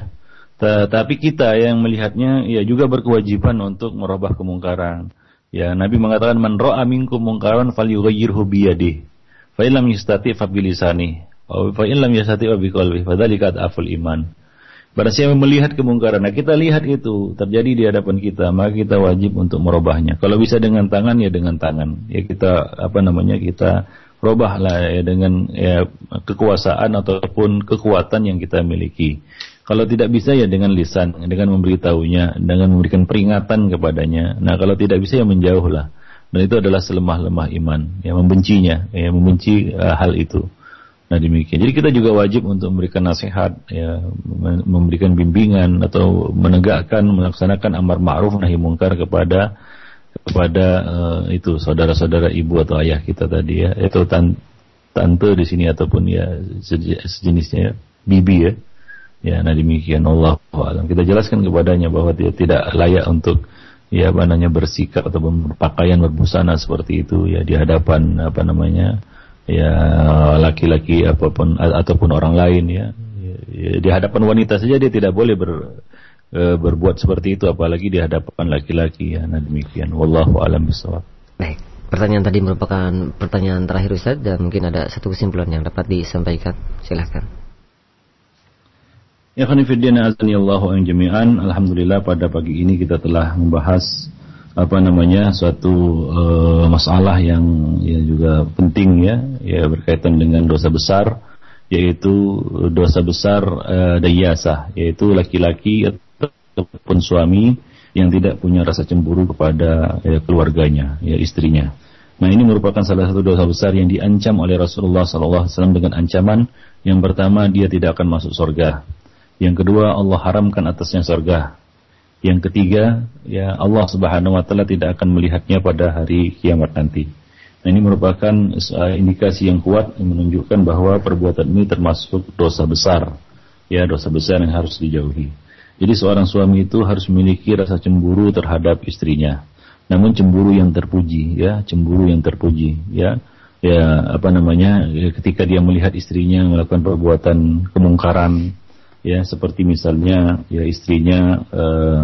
Tetapi kita yang melihatnya ya juga berkewajiban untuk merubah kemungkaran. Ya Nabi mengatakan man ra'a minkum mungkaran falyughayyirhu bi yadihi. Fa illam yastati fa bi lisanihi. Fa illam yastati fa bi qalbihi. Fadzalika aful iman. Pada siapa melihat kemungkaran, nah kita lihat itu terjadi di hadapan kita, maka kita wajib untuk merubahnya. Kalau bisa dengan tangan ya dengan tangan. Ya kita apa namanya kita robahlah ya dengan ya, kekuasaan ataupun kekuatan yang kita miliki. Kalau tidak bisa ya dengan lisan, dengan memberitahunya, dengan memberikan peringatan kepadanya. Nah kalau tidak bisa ya menjauhlah. Dan itu adalah selemah-lemah iman, ya membencinya, ya membenci uh, hal itu. Nah demikian. Jadi kita juga wajib untuk memberikan nasihat, ya, memberikan bimbingan atau menegakkan, melaksanakan amar ma'ruf nahi mungkar kepada kepada uh, itu saudara-saudara ibu atau ayah kita tadi ya, itu tan tante di sini ataupun ya sejenisnya ya, bibi ya. Ya, nah demikian Allah alam. Kita jelaskan kepadanya bahwa dia tidak layak untuk ya apa bersikap atau berpakaian berbusana seperti itu ya di hadapan apa namanya ya laki-laki apa pun ataupun orang lain ya. ya di hadapan wanita saja dia tidak boleh ber, e, berbuat seperti itu apalagi di hadapan laki-laki ya. Nah demikian. Wallahu alam bisawab baik. Pertanyaan tadi merupakan pertanyaan terakhir Ustaz dan mungkin ada satu kesimpulan yang dapat disampaikan. Silahkan Ya khanifiddina azani Allahu jami'an. Alhamdulillah pada pagi ini kita telah membahas apa namanya suatu uh, masalah yang ya juga penting ya ya berkaitan dengan dosa besar yaitu dosa besar uh, dayasa yaitu laki-laki ataupun suami yang tidak punya rasa cemburu kepada ya, keluarganya ya istrinya. Nah ini merupakan salah satu dosa besar yang diancam oleh Rasulullah SAW dengan ancaman yang pertama dia tidak akan masuk surga. Yang kedua Allah haramkan atasnya surga. Yang ketiga, ya Allah Subhanahu wa taala tidak akan melihatnya pada hari kiamat nanti. Nah, ini merupakan uh, indikasi yang kuat yang menunjukkan bahwa perbuatan ini termasuk dosa besar. Ya, dosa besar yang harus dijauhi. Jadi seorang suami itu harus memiliki rasa cemburu terhadap istrinya. Namun cemburu yang terpuji, ya, cemburu yang terpuji, ya. Ya, apa namanya? Ya, ketika dia melihat istrinya melakukan perbuatan kemungkaran, ya seperti misalnya ya istrinya uh,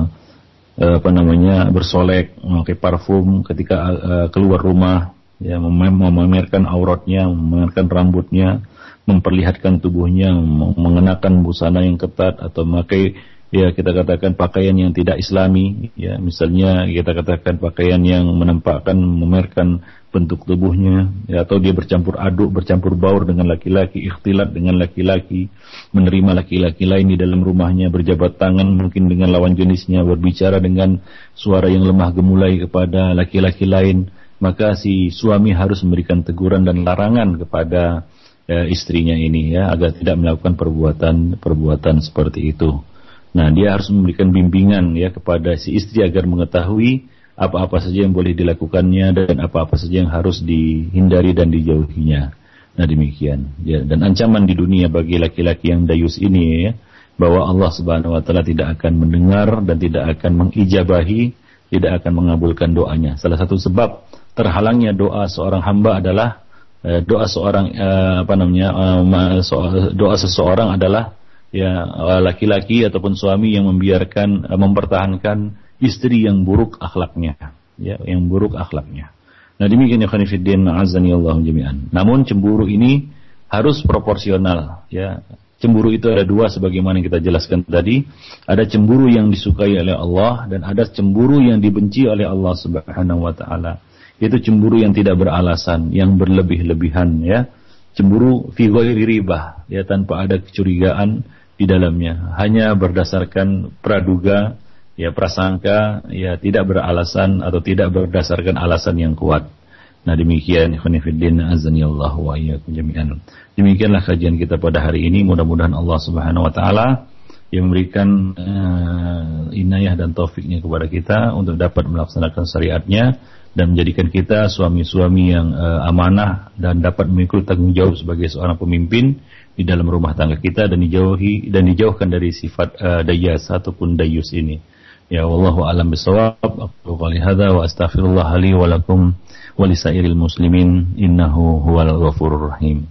uh, apa namanya bersolek memakai parfum ketika uh, keluar rumah ya memamerkan auratnya memamerkan rambutnya memperlihatkan tubuhnya mengenakan busana yang ketat atau memakai ya kita katakan pakaian yang tidak islami ya misalnya kita katakan pakaian yang menampakkan memamerkan bentuk tubuhnya ya atau dia bercampur aduk bercampur baur dengan laki-laki ikhtilat dengan laki-laki menerima laki-laki lain di dalam rumahnya berjabat tangan mungkin dengan lawan jenisnya berbicara dengan suara yang lemah gemulai kepada laki-laki lain maka si suami harus memberikan teguran dan larangan kepada ya, istrinya ini ya agar tidak melakukan perbuatan perbuatan seperti itu Nah, dia harus memberikan bimbingan ya kepada si istri agar mengetahui apa-apa saja yang boleh dilakukannya dan apa-apa saja yang harus dihindari dan dijauhinya. Nah, demikian. Ya, dan ancaman di dunia bagi laki-laki yang dayus ini ya, bahwa Allah Subhanahu wa taala tidak akan mendengar dan tidak akan mengijabahi, tidak akan mengabulkan doanya. Salah satu sebab terhalangnya doa seorang hamba adalah eh, doa seorang eh, apa namanya eh, doa seseorang adalah ya laki-laki ataupun suami yang membiarkan uh, mempertahankan istri yang buruk akhlaknya ya yang buruk akhlaknya nah demikian ya khanifiddin azani Allah jami'an namun cemburu ini harus proporsional ya Cemburu itu ada dua sebagaimana yang kita jelaskan tadi. Ada cemburu yang disukai oleh Allah dan ada cemburu yang dibenci oleh Allah Subhanahu wa taala. Itu cemburu yang tidak beralasan, yang berlebih-lebihan ya. Cemburu fi ghairi ribah, ya tanpa ada kecurigaan di dalamnya. Hanya berdasarkan praduga, ya prasangka, ya tidak beralasan atau tidak berdasarkan alasan yang kuat. Nah demikian ikhwanifiddin azani Allah wa iyyakum jami'an. Demikianlah kajian kita pada hari ini. Mudah-mudahan Allah Subhanahu wa taala yang memberikan uh, inayah dan taufiknya kepada kita untuk dapat melaksanakan syariatnya dan menjadikan kita suami-suami yang uh, amanah dan dapat memikul tanggung jawab sebagai seorang pemimpin di dalam rumah tangga kita dan dijauhi dan dijauhkan dari sifat uh, dayas ataupun dayus ini. Ya wallahu alam bisawab. Aku qali hadza wa astaghfirullah li wa lakum wa lisairil muslimin innahu huwal ghafurur rahim.